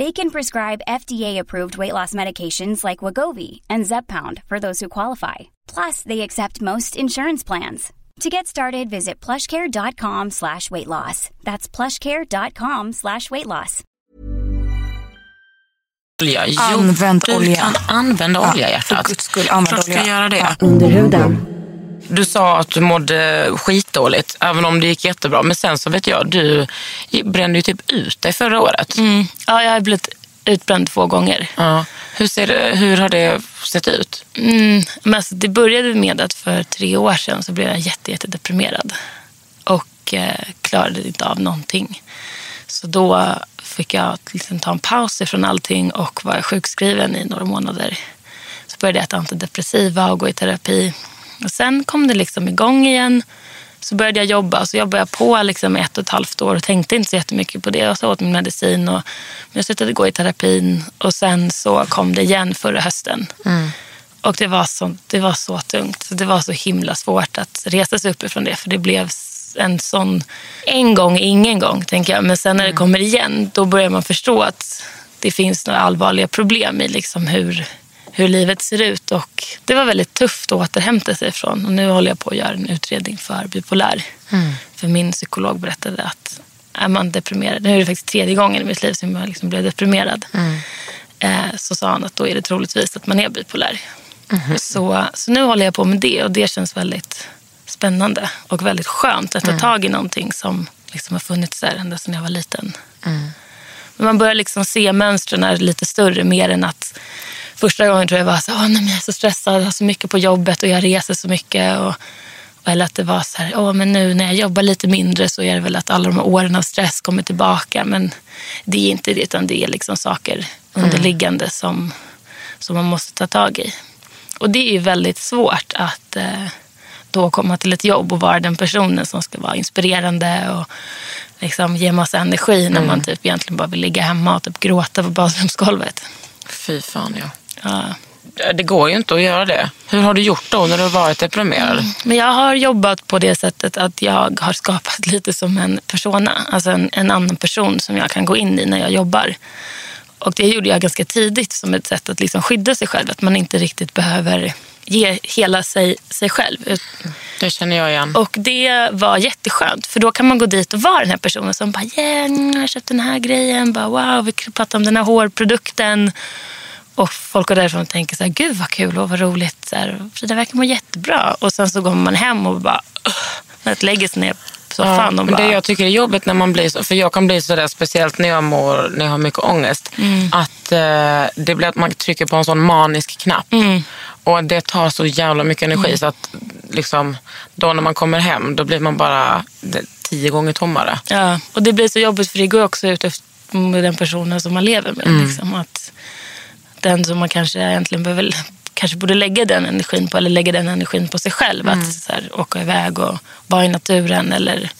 They can prescribe FDA-approved weight loss medications like Wagovi and Zepbound for those who qualify. Plus, they accept most insurance plans. To get started, visit plushcare.com slash weight loss. That's plushcare.com slash weight loss. Jo, Använd du olja. kan använda olja, Ja, hjärtat. för guds skull, använd Klart ska olja. göra det. Ja. Under huden. Du sa att du mådde skitdåligt, även om det gick jättebra. Men sen så vet jag, du brände ju typ ut dig förra året. Mm. Ja, jag har blivit utbränd två gånger. Ja. Hur, ser det, hur har det sett ut? Mm, men alltså, det började med att för tre år sedan så blev jag jätte, jättedeprimerad. Och eh, klarade inte av någonting. Så då fick jag liksom ta en paus ifrån allting och var sjukskriven i några månader. Så började jag äta antidepressiva och gå i terapi. Och sen kom det liksom igång igen. Så började jag jobba. Så jobbade jag på liksom ett och ett halvt år och tänkte inte så jättemycket på det. Jag åt min medicin och jag slutade gå i terapin. Och sen så kom det igen förra hösten. Och det var, så, det var så tungt. Det var så himla svårt att resa sig upp ifrån det. För det blev en sån... En gång, ingen gång, tänker jag. Men sen när det kommer igen, då börjar man förstå att det finns några allvarliga problem i liksom hur, hur livet ser ut. Och det var väldigt tufft att återhämta sig ifrån. Och nu håller jag på att göra en utredning för bipolär. För min psykolog berättade att är man deprimerad, nu är det faktiskt tredje gången i mitt liv som jag liksom blev deprimerad. Eh, så sa han att då är det troligtvis att man är bipolär. Så, så nu håller jag på med det och det känns väldigt spännande och väldigt skönt att ta tag i någonting som liksom har funnits där ända sedan jag var liten. Men man börjar liksom se mönstren lite större mer än att första gången tror jag var så, nej, men jag är så stressad, jag har så mycket på jobbet och jag reser så mycket. Och, eller att det var så här, Åh, men nu när jag jobbar lite mindre så är det väl att alla de här åren av stress kommer tillbaka. Men det är inte det, utan det är liksom saker underliggande som, som man måste ta tag i. Och det är ju väldigt svårt att eh, då komma till ett jobb och vara den personen som ska vara inspirerande och liksom ge massa energi när man typ egentligen bara vill ligga hemma och typ gråta på badrumsgolvet. Fy fan ja. Det går ju inte att göra det. Hur har du gjort då när du har varit deprimerad? Men jag har jobbat på det sättet att jag har skapat lite som en persona. Alltså en, en annan person som jag kan gå in i när jag jobbar. Och det gjorde jag ganska tidigt som ett sätt att liksom skydda sig själv. Att man inte riktigt behöver ge hela sig, sig själv. Det känner jag igen. Och det var jätteskönt. För då kan man gå dit och vara den här personen som bara yeah, mm, jag har köpt den här grejen. Bara, wow, vi pratar om den här hårprodukten. Och folk går därifrån och tänker så här, gud vad kul och vad roligt. Så här, Frida verkar må jättebra. Och sen så går man hem och bara, uh, när det lägger sig ner på soffan men bara, det jag tycker är jobbigt när man blir så, för jag kan bli så där speciellt när jag mår, när jag har mycket ångest, att eh, det blir att man trycker på en sån manisk knapp. Och det tar så jävla mycket energi så att liksom, då när man kommer hem då blir man bara det, tio gånger tommare. Ja, och det blir så jobbigt för det går också ut efter med den personen som man lever med. Mm. Liksom, att den som man kanske egentligen behöver, kanske borde lägga den energin på eller lägga den energin på sig själv. Mm. Att så här, åka iväg och vara i naturen eller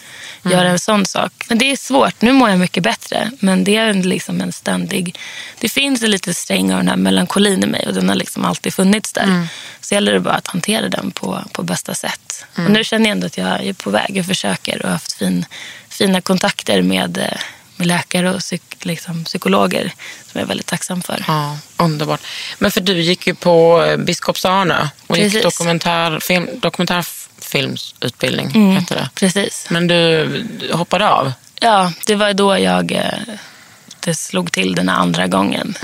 Mm. göra en sån sak. Men det är svårt. Nu mår jag mycket bättre. Men det är liksom en ständig... Det finns en liten sträng av den här melankolin i mig och den har liksom alltid funnits där. Mm. Så gäller det bara att hantera den på, på bästa sätt. Och nu känner jag ändå att jag är på väg. Jag försöker och har haft fin, fina kontakter med, eh, med läkare och psyk, liksom, psykologer som jag är väldigt tacksam för. Ja, underbart. Men för du gick ju på eh, Biskopsarnö och gick Precis. dokumentärfilm, dokumentärfilmsutbildning, Mm, heter det. Precis. Men du, hoppade av? Ja, det var då jag eh, det slog till den andra gången.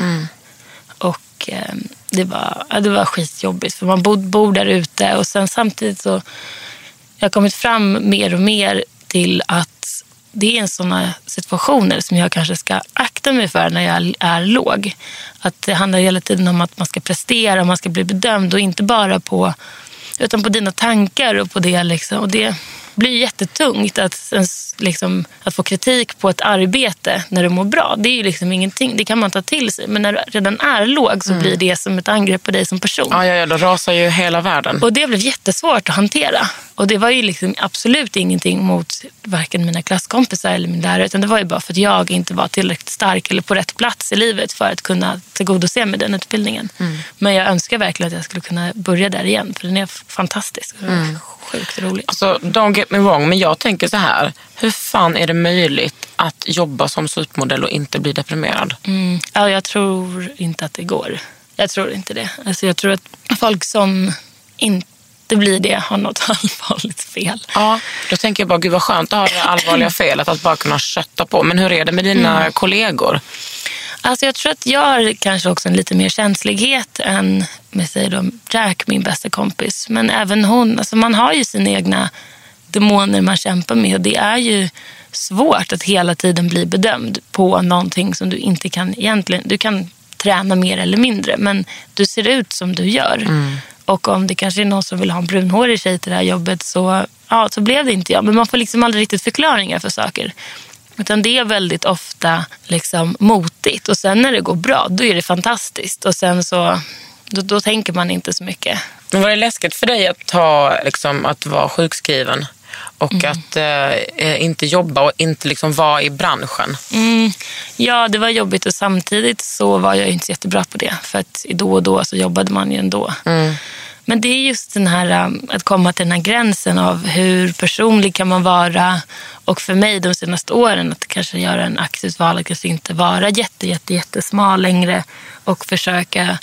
Och eh, det var, ja, det var skitjobbigt för man bor, bor där ute och sen samtidigt så jag har kommit fram mer och mer till att det är sådana situationer som jag kanske ska akta mig för när jag är låg. Att det handlar hela tiden om att man ska prestera, man ska bli bedömd och inte bara på utan på dina tankar och på det. Liksom. Och det blir jättetungt att, liksom, att få kritik på ett arbete när du mår bra. Det är ju liksom ingenting, det kan man ta till sig. Men när du redan är låg så blir det som ett angrepp på dig som person. Ja, ja, ja, då rasar ju hela världen. Och det blev jättesvårt att hantera. Och det var ju liksom absolut ingenting mot varken mina klasskompisar eller min lärare. Utan det var ju bara för att jag inte var tillräckligt stark eller på rätt plats i livet för att kunna tillgodose med den utbildningen. Men jag önskar verkligen att jag skulle kunna börja där igen. För den är fantastisk. och Sjukt rolig. Alltså, don't get me wrong, men jag tänker så här. Hur fan är det möjligt att jobba som supermodell och inte bli deprimerad? Mm. Ja, jag tror inte att det går. Jag tror inte det. Alltså, jag tror att folk som inte blir det har något allvarligt fel. Ja, då tänker jag bara, gud vad skönt att ha det allvarliga felet, att bara kunna kötta på. Men hur är det med dina Mm. kollegor? Alltså jag tror att jag har kanske också en lite mer känslighet än med säg då, Jack, min bästa kompis. Men även hon. Alltså man har ju sina egna demoner man kämpar med. Och det är ju svårt att hela tiden bli bedömd på någonting som du inte kan egentligen... Du kan träna mer eller mindre, men du ser ut som du gör. Och om det kanske är någon som vill ha en brunhårig tjej till det här jobbet så, ja, så blev det inte jag. Men man får liksom aldrig riktigt förklaringar för saker. Utan det är väldigt ofta liksom motigt. Och sen när det går bra, då är det fantastiskt. Och sen så, då, då tänker man inte så mycket. Men var det läskigt för dig att, ta, liksom, att vara sjukskriven och att eh, inte jobba och inte liksom vara i branschen? Mm, ja, det var jobbigt och samtidigt så var jag inte så jättebra på det. För att då och då så jobbade man ju ändå. Men det är just den här um, att komma till den här gränsen av hur personlig kan man vara. Och för mig de senaste åren att kanske göra en aktivt val att kanske inte vara jätte, jätte, jättesmal längre och försöka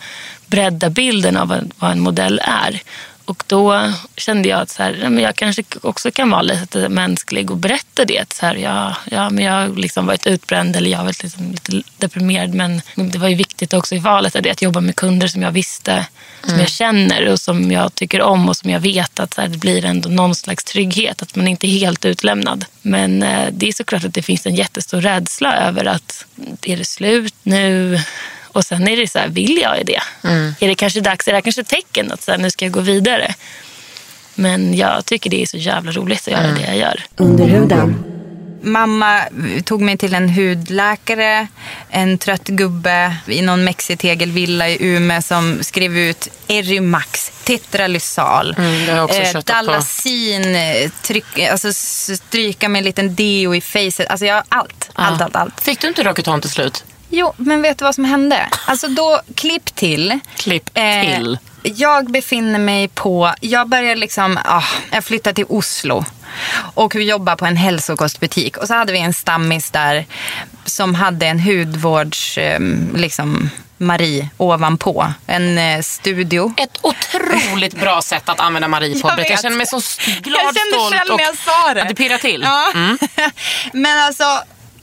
bredda bilden av vad en modell är. Och då kände jag att så här, men jag kanske också kan vara lite mänsklig och berätta det. Så här, ja, ja, men jag har liksom varit utbränd eller jag har varit liksom lite deprimerad. Men det var ju viktigt också i valet att jobba med kunder som jag visste, som Mm. jag känner och som jag tycker om och som jag vet att så här, det blir ändå någon slags trygghet. Att man inte är helt utlämnad. Men eh, det är såklart att det finns en jättestor rädsla över att är det slut nu? Och sen är det så här, vill jag det? Mm. Är det kanske dags? Är det kanske ett tecken att så här, nu ska jag gå vidare? Men jag tycker det är så jävla roligt att göra det jag gör. Under huden. Mamma tog mig till en hudläkare, en trött gubbe i någon mexitegelvilla i Umeå som skrev ut Erimax, Tetralysal, Mm, eh. Dalasin, eh, tryck, alltså stryka med en liten deo i facet. Alltså jag har allt, allt, allt, allt. Fick du inte Rocutan till slut? Jo, men vet du vad som hände? Alltså då, klipp till. Klipp Eh, till. jag befinner mig på, jag börjar liksom, ah, jag flyttar till Oslo och jobbar på en hälsokostbutik. Och så hade vi en stammis där som hade en hudvårds, eh, liksom Marie ovanpå. En eh, studio. Ett otroligt bra sätt att använda Marie på. Jag Jag, känner mig så glad, Jag kände stolt själv och när jag sa det. att det pirrar till. Ja. Mm. Men alltså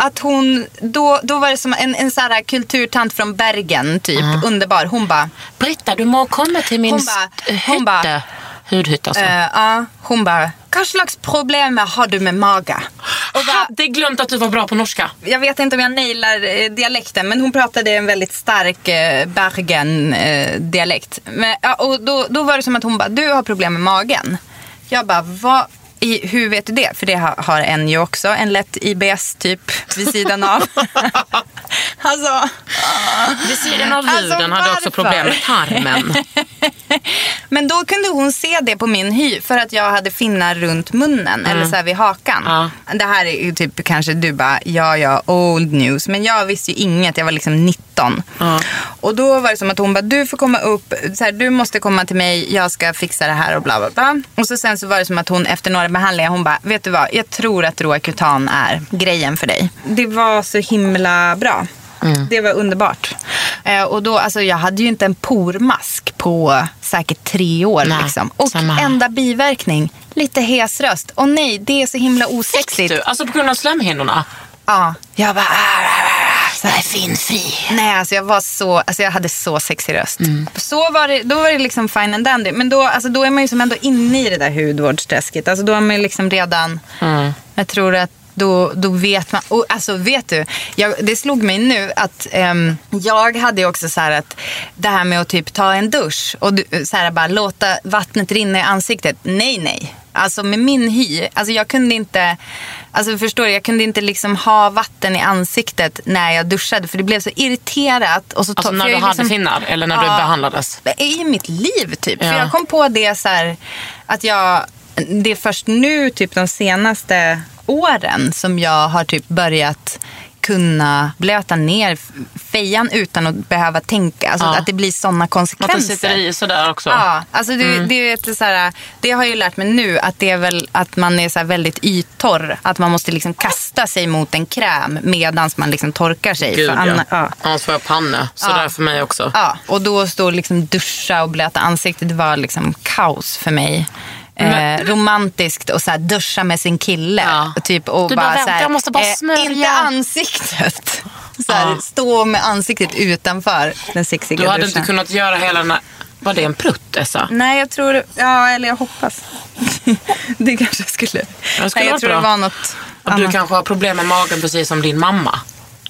att hon, då, då var det som en, en så här kulturtant från Bergen typ, underbar. Hon bara, Britta, du må komma till min Hon st- hon. Hudhytta alltså. eh, ja, hon bara, vad slags problem har du med maga? Och bara, Hade glömt att du var bra på norska. jag vet inte om jag nailar eh, dialekten, men hon pratade en väldigt stark eh, Bergen-dialekt. men, ja, och då, då var det som att hon bara, du har problem med magen. Jag bara, vad? I, hur vet du det? För det har, har en ju också, en lätt IBS typ vid sidan av. alltså, Vid sidan av Alltså, huden hade också problem med tarmen. Men då kunde hon se det på min hy för att jag hade finnar runt munnen eller så här vid hakan. Ja. Det här är ju typ kanske du bara, ja ja, old news. Men jag visste ju inget, jag var liksom 19. Och då var det som att hon bara, du får komma upp, så här, du måste komma till mig, jag ska fixa det här och bla bla bla. Och så sen så var det som att hon efter några behandlingar, hon bara, vet du vad, jag tror att Roacutan är grejen för dig. Det var så himla bra. Det var underbart. Eh, och då, alltså, jag hade ju inte en pormask på säkert tre år. Nej, liksom. Och samma enda biverkning, lite hes röst. Och nej, det är så himla osexigt. Du, alltså på grund av slemhinnorna. Ja, jag bara... "Ah, ah, ah", Så här. finfri. Nej, alltså jag var så, alltså jag hade så sexig röst. Mm. Så var det, då var det liksom fine and dandy. Men då, alltså då är man ju som ändå inne i det där hudvårdsträsket. Alltså då är man ju liksom redan, Mm. jag tror att då, då vet man, och alltså vet du, jag, det slog mig nu att ehm, jag hade också så här att det här med att typ ta en dusch och du, så här bara låta vattnet rinna i ansiktet. Nej, nej. Alltså med min hy, alltså jag kunde inte, alltså förstår du, jag kunde inte liksom ha vatten i ansiktet när jag duschade för det blev så irriterat. Och så Alltså to- när du hade liksom- finnar eller när du Ja. behandlades. I mitt liv typ. Ja. För jag kom på det så här att jag, det är först nu typ de senaste åren som jag har typ börjat kunna blöta ner fejan utan att behöva tänka. Alltså Ja. att det blir sådana Att konsekvenser. det sitter i sådär också. Ja, alltså det, Mm. det, är ett så här, det har jag ju lärt mig nu att det är väl att man är så väldigt yttorr. Att man måste liksom kasta sig mot en kräm medan man liksom torkar sig. Gud För ja. anna- ja. Annars får jag panne. Sådär för mig också. Ja, och då stå liksom duscha och blöta ansiktet, det var liksom kaos för mig. Eh, romantiskt och så här duscha med sin kille. Typ, och Du bara, bara, "Vänta, här, jag måste bara eh, smörja." Inte ansiktet. Så här, Ja. Stå med ansiktet utanför den sexiga Du hade duschen. inte kunnat göra hela den här... Var det en prutt, Essa? Nej, jag tror... Ja, eller jag hoppas. det kanske skulle... Det skulle Nej, jag tror bra. det var något Att du annat. kanske har problem med magen precis som din mamma.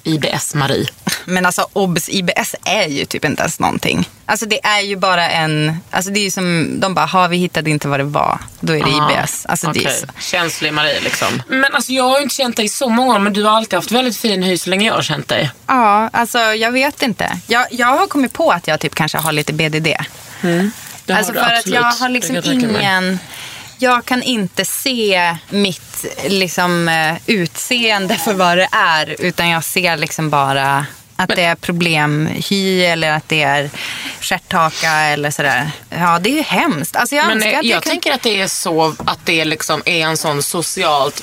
IBS-Marie. Men alltså obs, IBS är ju typ inte ens någonting. Alltså det är ju bara en, alltså det är ju som, de bara, har vi hittade inte vad det var, då är det Aha, IBS. Alltså det är så. Känslig Marie liksom. Men alltså jag har ju inte känt dig så många år, men du har alltid haft väldigt fin hy så länge jag har känt dig. Ja, alltså jag vet inte. Jag, jag har kommit på att jag typ kanske har lite BDD. Har alltså för att jag har liksom ingen... Jag kan inte se mitt liksom, eh, utseende för vad det är. Utan jag ser liksom bara att det är problemhy eller att det är stjärthaka eller sådär. Ja, det är ju hemskt. Alltså jag Men önskar eh, att jag jag kan... tänker att det är så att det liksom är en sån socialt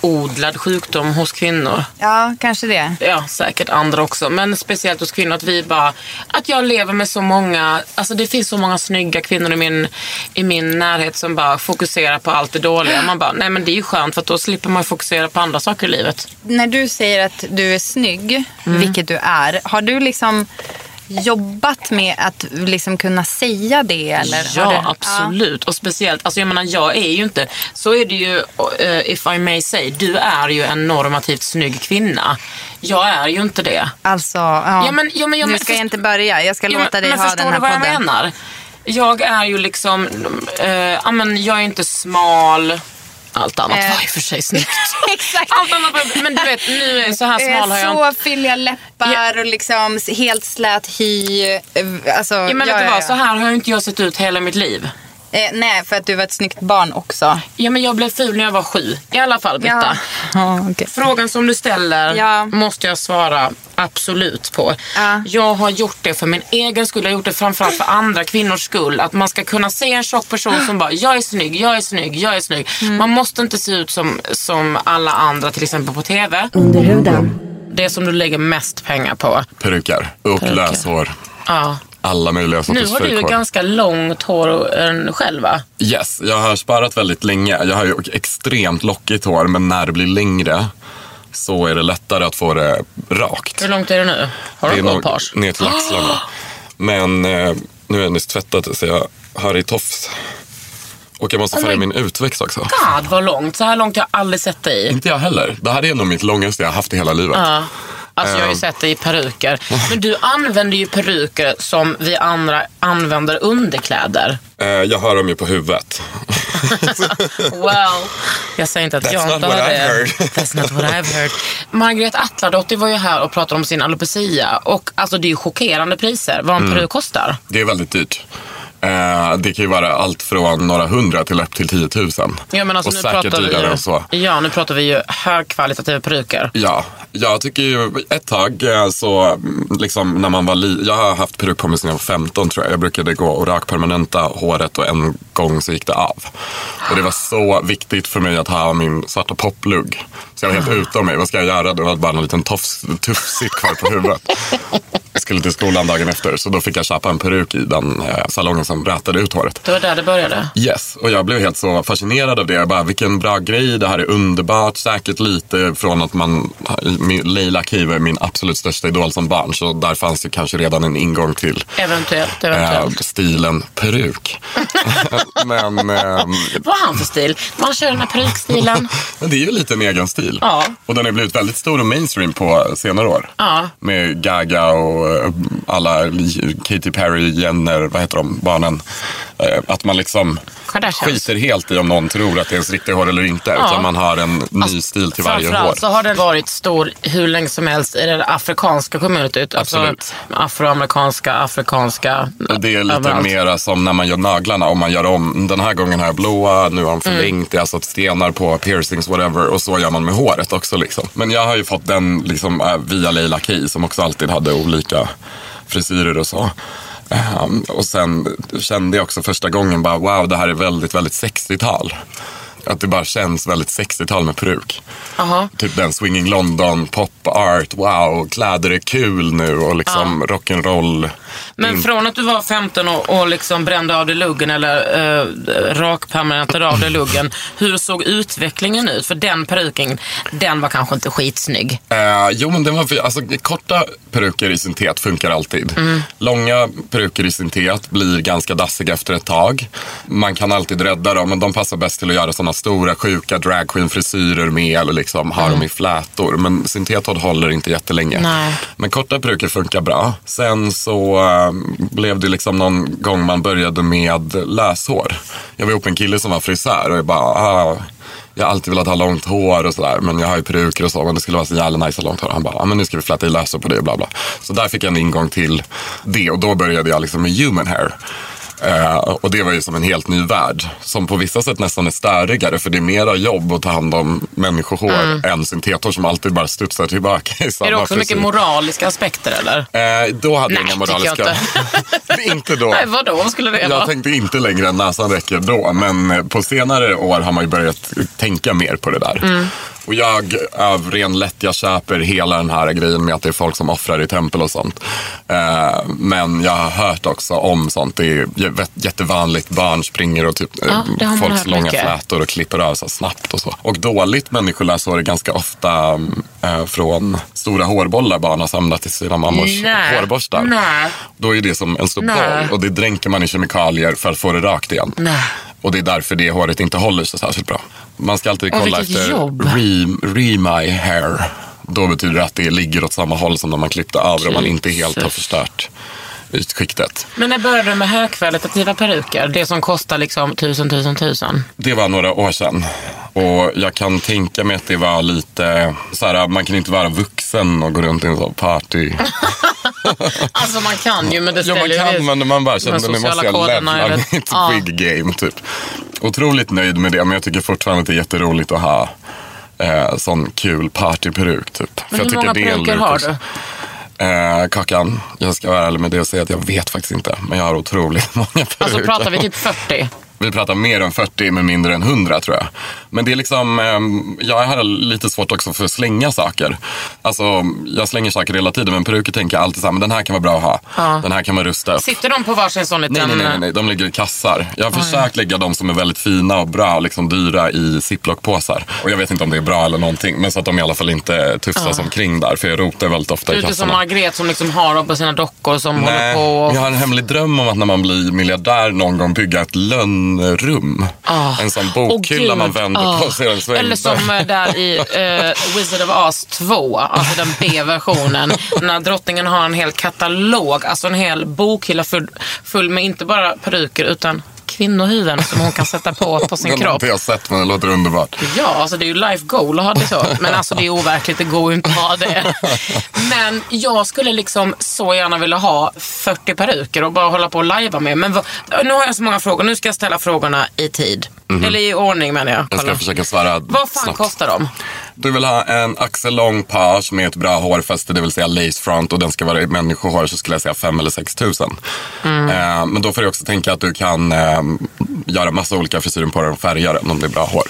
framodlad sjukdom hos kvinnor. Ja, kanske det. Ja, säkert andra också. Men speciellt hos kvinnor att vi bara, att jag lever med så många, alltså det finns så många snygga kvinnor i min, i min närhet som bara fokuserar på allt det dåliga. Man bara, nej men det är ju skönt för då slipper man fokusera på andra saker i livet. När du säger att du är snygg, Mm. vilket du är, har du liksom jobbat med att liksom kunna säga det? Eller Ja, du... absolut. Och speciellt, alltså jag menar jag är ju inte, så är det ju, eh, if I may say, du är ju en normativt snygg kvinna. Jag är ju inte det. Alltså, ja. Ja, men- ja, men jag nu men- ska jag inte börja. Jag ska Ja, låta men, dig men ha förstår den här du vad podden. jag menar? Jag är ju liksom, eh, ja men jag är inte smal. Allt annat Eh. var i och för sig snyggt. Exakt. Allt annat var, men du vet, nu är så här smal har jag. Så fylliga läppar och liksom helt slät hy. Eh, Alltså, Ja, men vet du vad, så här har ju inte jag sett ut hela mitt liv. Eh, nej, för att du var ett snyggt barn också. Ja, men jag blev ful när jag var sju. I alla fall, Britta. Ja, okej. Frågan som du ställer Ja. måste jag svara absolut på. Ja. Jag har gjort det för min egen skull. Jag har gjort det framförallt för andra kvinnors skull. Att man ska kunna se en tjock person som bara, jag är snygg, jag är snygg, jag är snygg. Mm. Man måste inte se ut som, som alla andra, till exempel på TV. Under huden. Det som du lägger mest pengar på. Peruker och Peruker. löshår. Ja. Alla möjliga Nu sorters har du ju fejkhår. ganska långt hår än själv va? Yes, jag har sparat väldigt länge. Jag har ju extremt lockigt hår, men när det blir längre så är det lättare att få det rakt. Hur långt är det nu? Har det du nog page? ner till axlarna. Men eh, nu är jag nyss tvättat så jag har i tofs. Och jag måste färga my min utväxt också. God vad långt. Så här långt har jag aldrig sett dig. Inte jag heller. Det här är nog mitt långaste jag har haft i hela livet. Ja. Alltså jag har ju Ehm. sett dig i peruker. Men du använder ju peruker som vi andra använder underkläder. Eh, jag har dem ju på huvudet. Well, jag säger inte att That's jag inte har det. That's not what I've heard. Margret Atladottir var ju här och pratade om sin alopecia. Och alltså det är ju chockerande priser vad en Mm. peruk kostar. Det är väldigt dyrt. Eh, det kan ju vara allt från några hundra till upp till 10 000. Ja, men alltså, och nu säkert dyrare än så. Ja, nu pratar vi ju högkvalitativa peruker. Ja, jag tycker ju ett tag eh, så liksom när man var li- Jag har haft peruk på mig sedan jag var 15 tror jag. Jag brukade gå och rakpermanenta håret och en gång så gick det av. Och det var så viktigt för mig att ha min svarta poplugg. Så jag var helt utom mig. Vad ska jag göra? Det var bara en liten tofs, tufsitt kvar på huvudet. Jag skulle till skolan dagen efter så då fick jag köpa en peruk i den eh, salongen som rätade ut håret. Det var där det började. Yes, och jag blev helt så fascinerad av det. Jag bara, vilken bra grej, det här är underbart. Säkert lite från att man, Leila Kiva är min absolut största idol som barn. Så där fanns det kanske redan en ingång till Eventuellt, eh, eventuellt. stilen peruk. Men ehm, Vad har han för stil? Man kör den här perukstilen. men det är ju lite en egen stil. Ja. Och den har blivit väldigt stor och mainstream på senare år. Ja. Med Gaga och eh, alla Katy Perry, Jenner, vad heter de, barnen. Eh, Att man liksom skiter helt i om någon tror att det är ens riktiga hår eller inte. Ja. Utan man har en ny stil till varje hår. Så har den varit stor hur länge som helst i det afrikanska communityt. Alltså afroamerikanska, afrikanska. Det är lite överallt. mera som när man gör naglarna. Om man gör om, den här gången har jag blåa, nu har de förlängt, Mm. alltså stenar på piercings, whatever. Och så gör man med håret också. Liksom. Men jag har ju fått den liksom, äh, via Leila Key som också alltid hade olika frisyrer och så. Um, och sen kände jag också första gången bara wow, det här är väldigt, väldigt 60-tal. Att det bara känns väldigt 60-tal med peruk. Jaha. Typ den Swinging London, pop art, wow, kläder är kul nu och liksom rock'n'roll. Men In- från att du var 15 och, och liksom brände av dig luggen eller uh, rakpermanentade av dig luggen. Hur såg utvecklingen ut? För den peruken, den var kanske inte skitsnygg. Eh, jo, men den var, alltså, korta peruker i syntet funkar alltid. Mm. Långa peruker i syntet blir ganska dassiga efter ett tag. Man kan alltid rädda dem, men de passar bäst till att göra sådana sådana stora sjuka dragqueen-frisyrer med eller liksom har dem i flätor. Men syntethår håller inte jättelänge. Nej. Men korta peruker funkar bra. Sen så eh, blev det liksom någon gång man började med löshår. Jag var ihop med en kille som var frisör och jag bara, ah, jag har alltid velat ha långt hår och sådär. Men jag har ju peruker och så. Men det skulle vara så jävla nice att ha långt hår. Han bara, ah, men nu ska vi fläta i löshår på det och bla bla. Så där fick jag en ingång till det. Och då började jag liksom med human hair. Eh, och det var ju som en helt ny värld. Som på vissa sätt nästan är störigare. För det är mera jobb att ta hand om människohår Mm. än syntethår som alltid bara studsar tillbaka i samma Är det också mycket frisyr. moraliska aspekter eller? Eh, då hade jag Nej, inga tycker jag moraliska... inte då. Nej, vadå? Vad skulle det vara? Jag tänkte inte längre än näsan räcker då. Men på senare år har man ju börjat tänka mer på det där. Mm. Och jag av ren lättja köper hela den här grejen med att det är folk som offrar i tempel och sånt. Eh, men jag har hört också om sånt. Det är jä- jättevanligt. Barn springer och typ, Ja, folks långa mycket. flätor och klipper av så snabbt och så. Och dåligt människolöshår är ganska ofta eh, från stora hårbollar barn har samlat i sina mammors Nej. hårborstar. Nej. Då är det som en stor boll och det dränker man i kemikalier för att få det rakt igen. Nej. Och det är därför det håret inte håller så särskilt bra. Man ska alltid kolla efter jobb. re, my hair. Då betyder det att det ligger åt samma håll som när man klippte av och man inte helt har förstört ytskiktet. Men när började du med högkvalitativa peruker? Det som kostar liksom tusen, tusen, tusen. Det var några år sedan. Och jag kan tänka mig att det var lite så här, man kan inte vara vuxen och gå runt i en sån party. Alltså man kan ju, men det Ja, man ställer ju kan, men man bara kände de nu måste jag eller- mitt Ja. wig game typ. Otroligt nöjd med det, men jag tycker fortfarande att det är jätteroligt att ha eh, sån kul partyperuk typ. Men hur många peruker har du? Eh, kakan, jag ska vara ärlig med det och säga att jag vet faktiskt inte. Men jag har otroligt många peruker. Alltså pratar vi typ 40? Vi pratar mer än 40 med mindre än 100 tror jag. Men det är liksom, ehm, jag har lite svårt också för att slänga saker. Alltså, jag slänger saker hela tiden men peruker tänker jag alltid så här, men den här kan vara bra att ha. Ja. Den här kan man rusta upp. Sitter de på varsin sån liten... Nej, nej, nej, nej, de ligger i kassar. Jag har Oj. försökt lägga de som är väldigt fina och bra och liksom dyra i ziplockpåsar. Och jag vet inte om det är bra eller någonting, men så att de i alla fall inte tufsas Ja. omkring där, för jag rotar väldigt ofta Du i är inte som kassarna. Margret som liksom har dem på sina dockor som håller Nej, på och... jag har en hemlig dröm om att när man blir miljardär någon gång bygga ett lönnrum. Ah. En sån bokhylla Gud. man vänder Ah. på sig en sväng. Eller som eh, där i eh, Wizard of Oz 2, alltså den B-versionen. när drottningen har en hel katalog, alltså en hel bokhylla full, full med inte bara peruker utan kvinnohuvuden som hon kan sätta på på sin Den har kropp. inte jag sett, men det låter underbart. Ja, alltså det är ju life goal att ha det så. Men alltså det är overkligt, det går ju inte att ha det. Men jag skulle liksom så gärna vilja ha 40 peruker och bara hålla på och lajva med. Men vad, nu har jag så många frågor, nu ska jag ställa frågorna i tid. Mhm. Eller i ordning menar jag. Jag ska Kolla. försöka svara Vad fan snabbt. kostar de? Du vill ha en axellång page med ett bra hårfäste, det vill säga lace front och den ska vara i människohår så skulle jag säga 5 eller 6 tusen. Mm. Eh, men då får du också tänka att du kan eh, göra massa olika frisyrer på den och färga den om det är bra hår.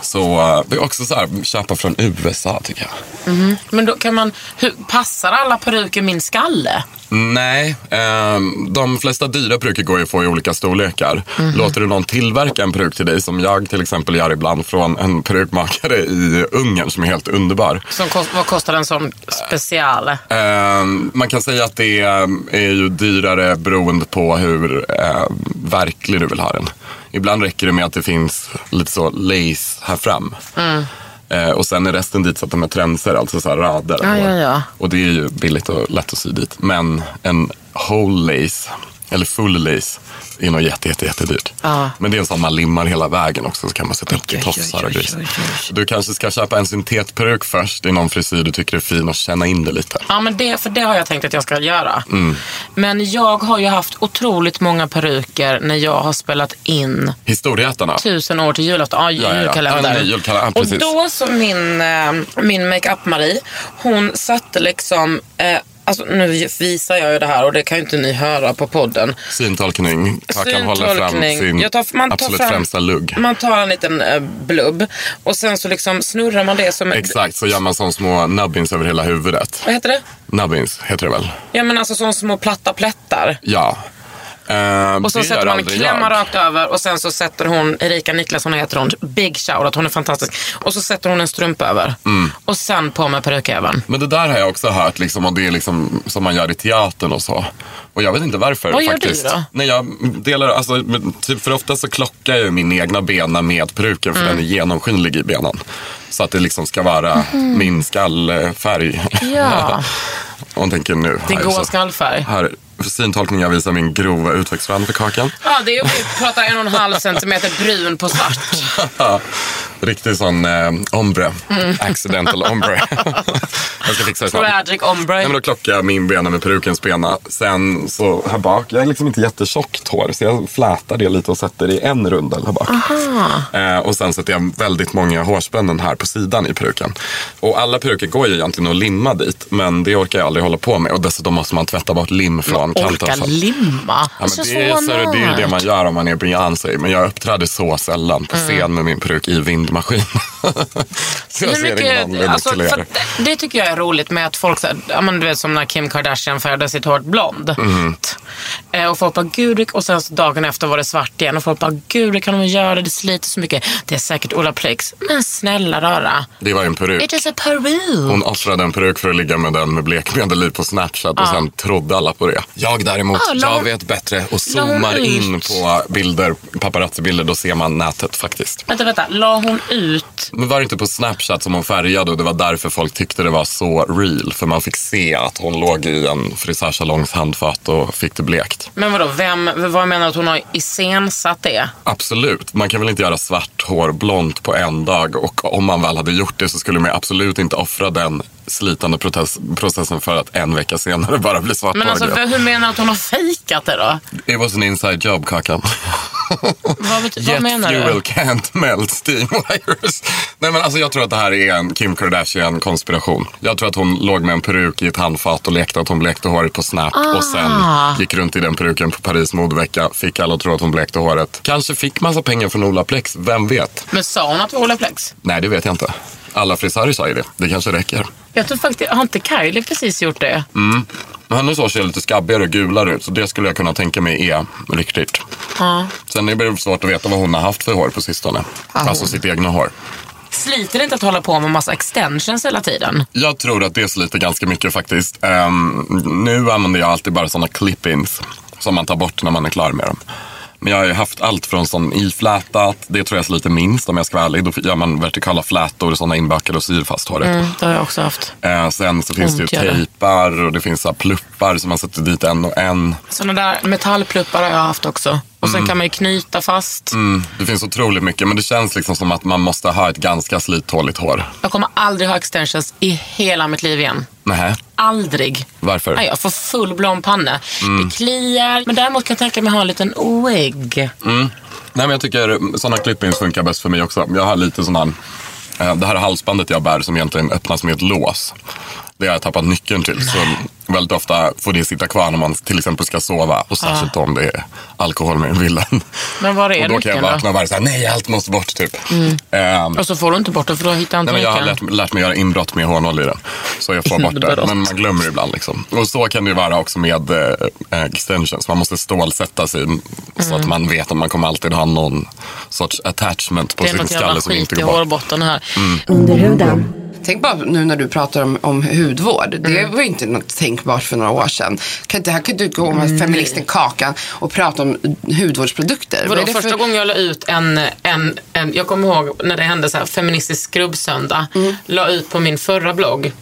Så eh, det är också så här, köpa från USA tycker jag. Mhm. Men då kan man, hur, passar alla peruker min skalle? Nej, eh, de flesta dyra peruker går ju att få i olika storlekar. Mhm. Låter du någon tillverka en peruk till dig, som jag till exempel gör ibland från en perukmakare i Ungern som är helt underbar. Som kost, vad kostar en sån special? Eh, man kan säga att det eh, är ju dyrare beroende på hur eh, verklig du vill ha den. Ibland räcker det med att det finns lite så lace här fram. Mm. Eh, och sen är resten dit så att de är tränser, alltså så rader. Ja, ja, ja. Och det är ju billigt och lätt att sy dit. Men en whole lace, eller full lace, är nog jätte, jätte, jättedyrt. Ja. Men det är en sån man limmar hela vägen också så kan man sätta upp till tofsar och grejer. Du kanske ska köpa en syntetperuk först i någon frisyr du tycker är fin och känna in det lite. Ja, men det, för det har jag tänkt att jag ska göra. Mm. Men jag har ju haft otroligt många peruker när jag har spelat in Historieätarna. Tusen år till julafton. Ja, ja, ja. julkalender. Ja, ja, och precis. då så min, eh, min makeup-Marie, hon satte liksom eh, Alltså, nu visar jag ju det här och det kan ju inte ni höra på podden. Syntolkning. Kakan håller fram sin Jag tar- man tar absolut fram- främsta lugg. Man tar en liten eh, blubb och sen så liksom snurrar man det som... Exakt, så gör man som små nubbins över hela huvudet. Vad heter det? Nubbins heter det väl? Ja men alltså som små platta plättar. Ja. Eh, Och så sätter gör hon en klämma rakt över och sen så sätter hon, Erika Niklasson heter hon, big shoutout, hon är fantastisk. Och så sätter hon en strumpa över. Mm. Och sen på med perukäven. Men det där har jag också hört, liksom, och det är liksom som man gör i teatern och så. Och jag vet inte varför Vad gör faktiskt. du då? Nej, jag delar, alltså, men typ för ofta så klockar jag ju min egna bena med peruken för Mm. den är genomskinlig i benen. Så att det liksom ska vara Mhm. min skallfärg. Ja. Hon tänker nu. Din goa skallfärg. Här, syntolkning jag visar min grova utväxtfärg för kakan. Ja, det är, vi pratar en och en halv centimeter brun på svart. Riktig sån eh, ombre. Mm. Accidental ombre. jag ska fixa det snart. Tragic ombre. Nej, men då klockar jag min bena med perukens bena. Sen så här bak, jag är liksom inte jättetjockt hår så jag flätar det lite och sätter det i en rundel här bak. Aha. Eh, och sen sätter jag väldigt många hårspännen här på sidan i peruken. Och alla peruker går ju egentligen att limma dit men det orkar jag aldrig hålla på med. Och dessutom måste man tvätta bort lim från kanten. Orka limma. Ja, men Alltså, det, är, så, det, det är ju det man gör om man är Beyoncé. Men jag uppträder så sällan på Mm. scen med min peruk i vindmaskin. Så jag ser ingen mycket, anledning alltså, till det. det tycker jag är roligt med att folk, ja, men du vet som när Kim Kardashian färgade sitt hår blond. Mhm. Eh, och folk bara, gud, och sen så dagen efter var det svart igen. Och folk bara, gud, det kan de göra, det sliter så mycket. Det är säkert Ola Plex. Men snälla rara. Det var en peruk. It is a peruk. Hon offrade en peruk för att ligga med den med blekmedel i på Snapchat och Ja. sen trodde alla på det. Jag däremot, Ja, jag vet bättre och zoomar in på bilder, paparazzi-bilder, då ser man nätet faktiskt. Vänta, vänta. La hon ut? Men var det inte på Snapchat som hon färgade och det var därför folk tyckte det var så real? För man fick se att hon låg i en frisörsalongs handfat och fick det blekt. Men vadå, vem, vad menar du att hon har iscensatt det? Absolut. Man kan väl inte göra svart hår blont på en dag och om man väl hade gjort det så skulle man absolut inte offra den slitande processen för att en vecka senare bara bli svarthårig. Men alltså, igen. hur menar du att hon har fejkat det då? It was an inside job, Kakan. Vad, vet, vad menar fuel du? can't melt steam wires. Nej men alltså jag tror att det här är en Kim Kardashian-konspiration. Jag tror att hon låg med en peruk i ett handfat och lekte att hon blekte håret på Snap och sen Ah. gick runt i den peruken på Paris modevecka. Fick alla att tro att hon blekte håret. Kanske fick massa pengar från Ola Plex, vem vet? Men sa hon att det var Ola Plex? Nej, det vet jag inte. Alla frisörer sa ju det. Det kanske räcker. Jag tror faktiskt, har inte Kylie precis gjort det? Mm. Men hennes hår ser lite skabbigare och gulare ut så det skulle jag kunna tänka mig är riktigt. Ja. Sen är det svårt att veta vad hon har haft för hår på sistone. Ja. Alltså sitt egna hår. Sliter det inte att hålla på med massa extensions hela tiden? Jag tror att det sliter ganska mycket faktiskt. Ehm, nu använder jag alltid bara sådana clip-ins som man tar bort när man är klar med dem. Men jag har ju haft allt från sån iflätat, det tror jag sliter minst om jag ska vara ärlig. Då gör man vertikala flätor, sådana inbakade och syr fast håret. Mm, det har jag också haft. Eh, sen så finns det Ont ju det. tejpar och det finns så här pluppar som man sätter dit en och en. Sådana där metallpluppar har jag haft också. Och sen Mm. kan man ju knyta fast. Mm, det finns otroligt mycket men det känns liksom som att man måste ha ett ganska slittåligt hår. Jag kommer aldrig ha extensions i hela mitt liv igen. Nähä, Aldrig. varför? Nej, jag får full blond panna. Mm. Det kliar. Men däremot kan jag tänka mig ha en liten wig. Mm. Nej, men jag tycker sådana clip-ins funkar bäst för mig också. Jag har lite sån här, eh, det här halsbandet jag bär som egentligen öppnas med ett lås. Det har jag tappat nyckeln till. Så väldigt ofta får det sitta kvar när man till exempel ska sova. Och särskilt om det är alkohol med i villan. Men var är Och då kan jag vakna och bara säga nej allt måste bort typ. Mm. Ehm, Och så får du inte bort det för då hittar inte Nej, men jag har lärt, lärt mig göra inbrott med hårnål i den. Så jag får bort det. Men man glömmer ibland. Liksom. Och så kan det ju vara också med eh, extensions. Man måste stålsätta sig så att man vet att man kommer alltid ha någon sorts attachment på Det är sin något jävla skalle som skit inte i går bort. hårbotten här. Mm. Under huden. Tänk bara nu när du pratar om, om hudvård. Det var ju inte något tänkbart för några år sedan. Kan inte, här kan du gå med feministen Kakan och prata om hudvårdsprodukter. Vad Vadå, det första för- gången jag la ut en, en, en, jag kommer ihåg när det hände så här feministisk skrubbsöndag, Mm. la ut på min förra blogg,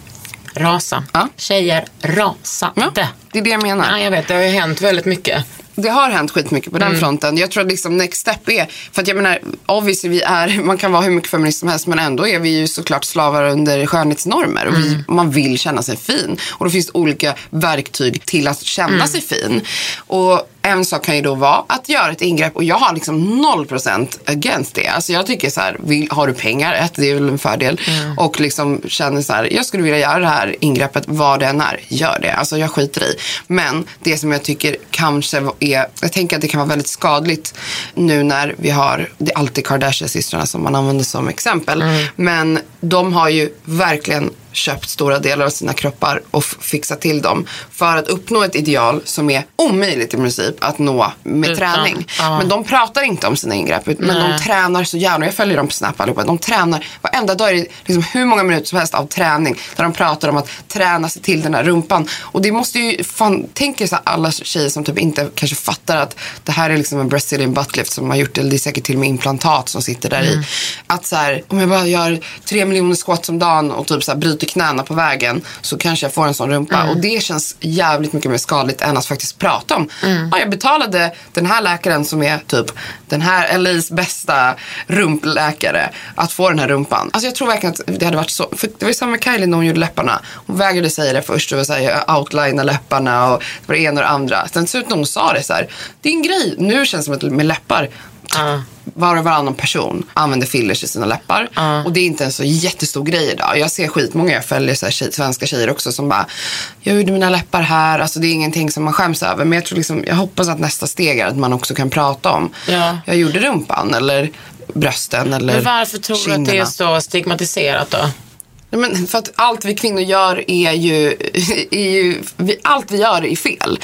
rasa. Tjejer rasade. det är det jag menar. Ja, jag vet, det har ju hänt väldigt mycket. Det har hänt skitmycket på den Mm. fronten. Jag tror att liksom next step är, för att jag menar, obviously vi är, man kan vara hur mycket feminist som helst men ändå är vi ju såklart slavar under skönhetsnormer och vi, Mm. man vill känna sig fin. Och då finns det olika verktyg till att känna Mm. sig fin. Och en sak kan ju då vara att göra ett ingrepp och jag har liksom 0% against det. Alltså jag tycker så här, vill, har du pengar, ett, det är väl en fördel. Mm. Och liksom känner så här, jag skulle vilja göra det här ingreppet vad det än är, gör det. Alltså jag skiter i. Men det som jag tycker kanske är, jag tänker att det kan vara väldigt skadligt nu när vi har, det är alltid Kardashian-systrarna som man använder som exempel. Men de har ju verkligen köpt stora delar av sina kroppar och fixat till dem för att uppnå ett ideal som är omöjligt i princip att nå med Utan- träning. ja. Men de pratar inte om sina ingrepp, men de Nej. tränar så gärna. Jag följer dem på Snap allihopa. De tränar, varenda dag är det liksom hur många minuter som helst av träning där de pratar om att träna sig till den här rumpan. Och det måste ju, fan, tänk er så alla tjejer som typ inte kanske fattar att det här är liksom en Brazilian buttlift som har gjort det, eller det är säkert till och med implantat som sitter där i. Att så här, om jag bara gör tre miljoner squats om dagen och typ så här bryter knäna på vägen så kanske jag får en sån rumpa. Och det känns jävligt mycket mer skadligt än att faktiskt prata om. Ja, jag betalade den här läkaren som är typ den här LAs bästa rumpläkare att få den här rumpan. Alltså jag tror verkligen att det hade varit så. För det var ju samma med Kylie när hon gjorde läpparna. Hon vägrade säga det först. Det var så här, jag outlina läpparna och det var det ena och det andra. Sen till slut när hon sa det så här, det är en grej. Nu känns det som att med läppar var och varannan person använder fillers i sina läppar. Och det är inte en så jättestor grej idag. Jag ser skitmånga, jag följer så här tjej, svenska tjejer också som bara, jag gjorde mina läppar här. Alltså det är ingenting som man skäms över. Men jag tror liksom, jag hoppas att nästa steg är att man också kan prata om, Ja. jag gjorde rumpan eller brösten eller Men varför tror du att det är kinderna. så stigmatiserat då? Men för att allt vi kvinnor gör är ju, är ju vi, allt vi gör är fel.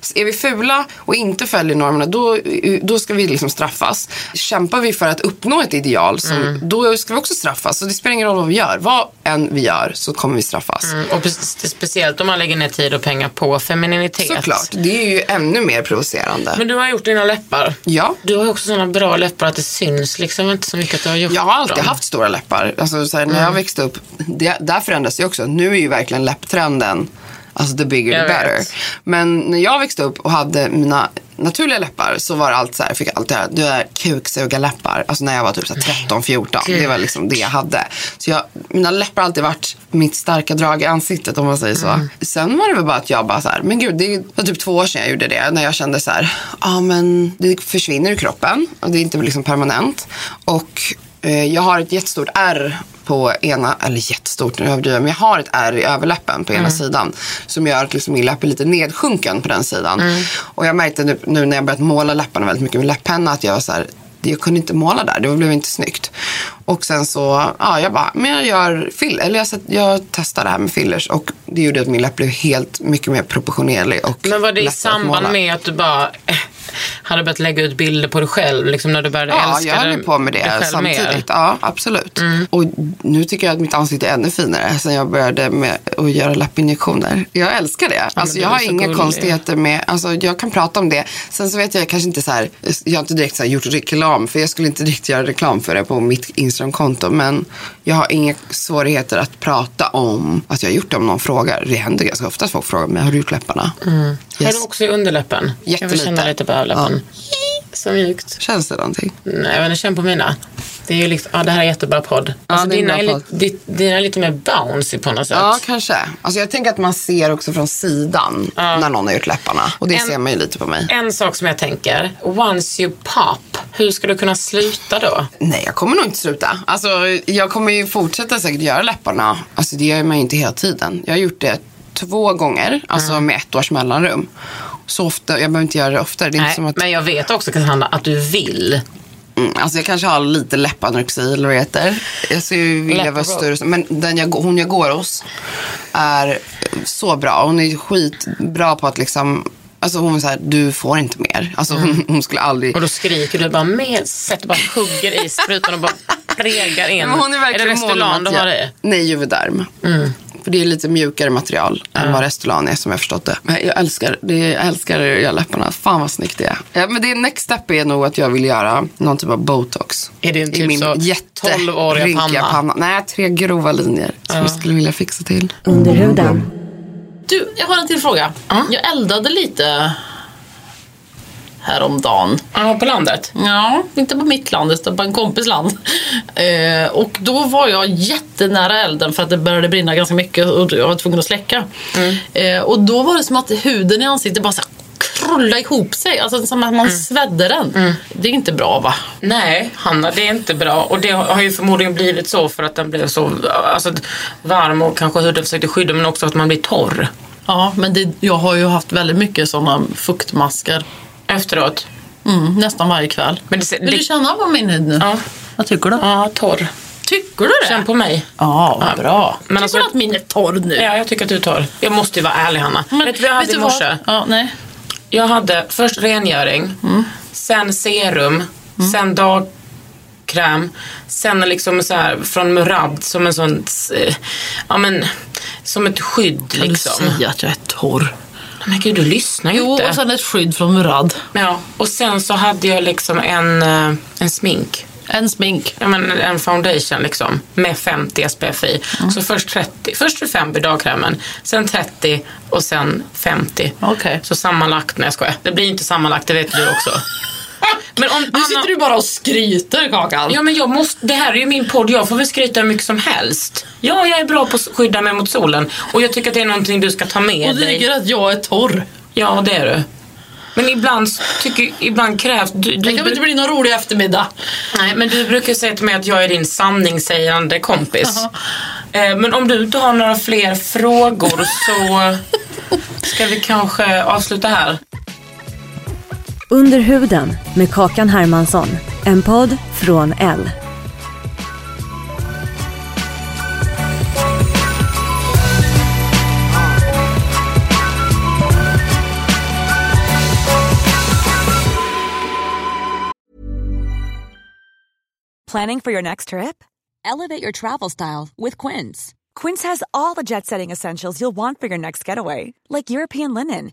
Så är vi fula och inte följer normerna då, då ska vi liksom straffas. Kämpar vi för att uppnå ett ideal som, då ska vi också straffas. Så det spelar ingen roll vad vi gör. Vad än vi gör så kommer vi straffas. Mm, och spe- speciellt om man lägger ner tid och pengar på femininitet. Såklart. Det är ju ännu mer provocerande. Men du har gjort dina läppar. Ja. Du har också sådana bra läppar att det syns liksom inte så mycket att du har gjort Jag har alltid dem. haft stora läppar. Alltså, så här, när jag växte upp, det, där förändras det också. Nu är ju verkligen läpptrenden, alltså the bigger the better. Men när jag växte upp och hade mina naturliga läppar så var det allt så här, fick jag alltid höra, du är kuksugarläppar. Alltså när jag var typ så här 13, 14. Det var liksom det jag hade. Så jag, mina läppar har alltid varit mitt starka drag i ansiktet om man säger så. Sen var det väl bara att jag bara så här, men gud det var typ två år sedan jag gjorde det. När jag kände så här, ja men det försvinner ur kroppen och det är inte liksom permanent. Och jag har ett jättestort ärr på ena, eller jättestort nu överdriver jag, men jag har ett ärr i överläppen på ena sidan. Som gör att liksom min läpp är lite nedsjunken på den sidan. Och jag märkte nu, nu när jag börjat måla läpparna väldigt mycket med läpppenna att jag var så här, jag kunde inte måla där, det blev inte snyggt. Och sen så, ja jag bara, men jag gör fill, eller jag, jag testar det här med fillers och det gjorde att min läpp blev helt mycket mer proportionerlig och Men var det i samband med att du bara eh, hade börjat lägga ut bilder på dig själv? Liksom när du började Ja, älska jag höll dig- ju på med dig det samtidigt. mer? Ja, absolut. Och nu tycker jag att mitt ansikte är ännu finare sen jag började med att göra läppinjektioner. Jag älskar det. alltså, du jag har inga gullig. konstigheter med, alltså, jag kan prata om det. Sen så vet jag kanske inte så här, jag har inte direkt så gjort reklam, för jag skulle inte direkt göra reklam för det på mitt Instagramkonto Men jag har inga svårigheter att prata om att jag har gjort det om någon frågar. Det händer ganska ofta att folk frågar mig, har du gjort läpparna? Mm. Yes. du också i underläppen? Jag Jättelite. känna lite på överläppen. Så mjukt. Känns det någonting? Nej, men känn på mina. Det är ju liksom, ja, det här är jättebra podd. Alltså, är en dina, bra är podd. lite, di- dina är lite mer bouncy på något sätt. Ja, kanske. Alltså jag tänker att man ser också från sidan när någon har gjort läpparna. Och det En- ser man ju lite på mig. En sak som jag tänker, once you pop, hur ska du kunna sluta då? Nej, jag kommer nog inte sluta. Alltså, jag kommer ju fortsätta säkert göra läpparna. Alltså, det gör man ju inte hela tiden. Jag har gjort det två gånger, alltså med ett års mellanrum. Så ofta, jag behöver inte göra det oftare. Det är inte Nej, som att, men jag vet också Cassandra att du vill. mm, alltså jag kanske har lite läppanorexi eller vad det heter. Jag skulle ju vilja vara större. Men den jag, hon jag går hos är så bra. Hon är skitbra på att liksom Alltså hon var så här, du får inte mer. Alltså hon, hon skulle aldrig... Och då skriker du bara med, sätter bara hugger i sprutan och bara pregar in. Men hon är är det verkligen mån om Restylane du har i? Nej, Juvederm. För det är lite mjukare material än vad Restylane är som jag förstått det. Men jag älskar, det, jag älskar att göra läpparna. Fan vad snyggt det är. Ja, men det next step är nog att jag vill göra någon typ av botox. Är det en I typ min så jätte 12-åriga rynkiga panna? Nej, tre grova linjer som jag skulle vilja fixa till. Under huden. Du, jag har en till fråga. Jag eldade lite häromdagen. Ja, på landet? Ja, inte på mitt land, utan på en kompis land. Eh, och då var jag jättenära elden för att det började brinna ganska mycket och jag var tvungen att släcka. Eh, och då var det som att huden i ansiktet bara så här krullade ihop sig. Alltså som att man svedde den. Det är inte bra va? Nej, Hanna, det är inte bra. Och det har ju förmodligen blivit så för att den blev så alltså, varm och kanske huden försökte skydda men också att man blir torr. Ja, men det, jag har ju haft väldigt mycket sådana fuktmasker. Efteråt? Mm, nästan varje kväll. Men det, Vill du känna på min hud nu? Ja. Vad tycker du? Ja, torr. Tycker du det? Känn på mig. Ja, vad bra. Men Tycker alltså- du att min är torr nu? Ja, jag tycker att du är torr. Jag måste ju vara ärlig, Hanna. Men vet du vad jag hade i morse? Ja, nej. Jag hade först rengöring, sen serum, sen dagkräm, sen liksom så här från Murad som en sån, eh, ja men, som ett skydd Kan liksom. du säga att jag är torr? Men gud, du lyssnar ju Jo, inte. och sen ett skydd från Murad. Ja, och sen så hade jag liksom en, eh, en smink. En smink? Ja, men en foundation liksom, med 50 SPF i. Så först 30, först 25 i dagkrämen, sen 30 och sen 50. Okej. Så sammanlagt, nej jag skojar. Det blir inte sammanlagt, det vet du också. Men om Nu sitter du bara och skryter Kakan. Ja men jag måste, det här är ju min podd, jag får väl skryta hur mycket som helst. Ja, jag är bra på att skydda mig mot solen och jag tycker att det är någonting du ska ta med Och du dig. tycker att jag är torr. Ja, det är du. Men ibland, tycker, ibland krävs... Du, du, Det kan väl inte bli någon rolig eftermiddag? Nej, men du brukar säga till mig att jag är din sanningssägande kompis. Eh, Men om du inte har några fler frågor så ska vi kanske avsluta här. Under huden med Kakan Hermansson. En podd från L. Planning for your next trip? Elevate your travel style with Quince. Quince has all the jet setting essentials you'll want for your next getaway, like European linen,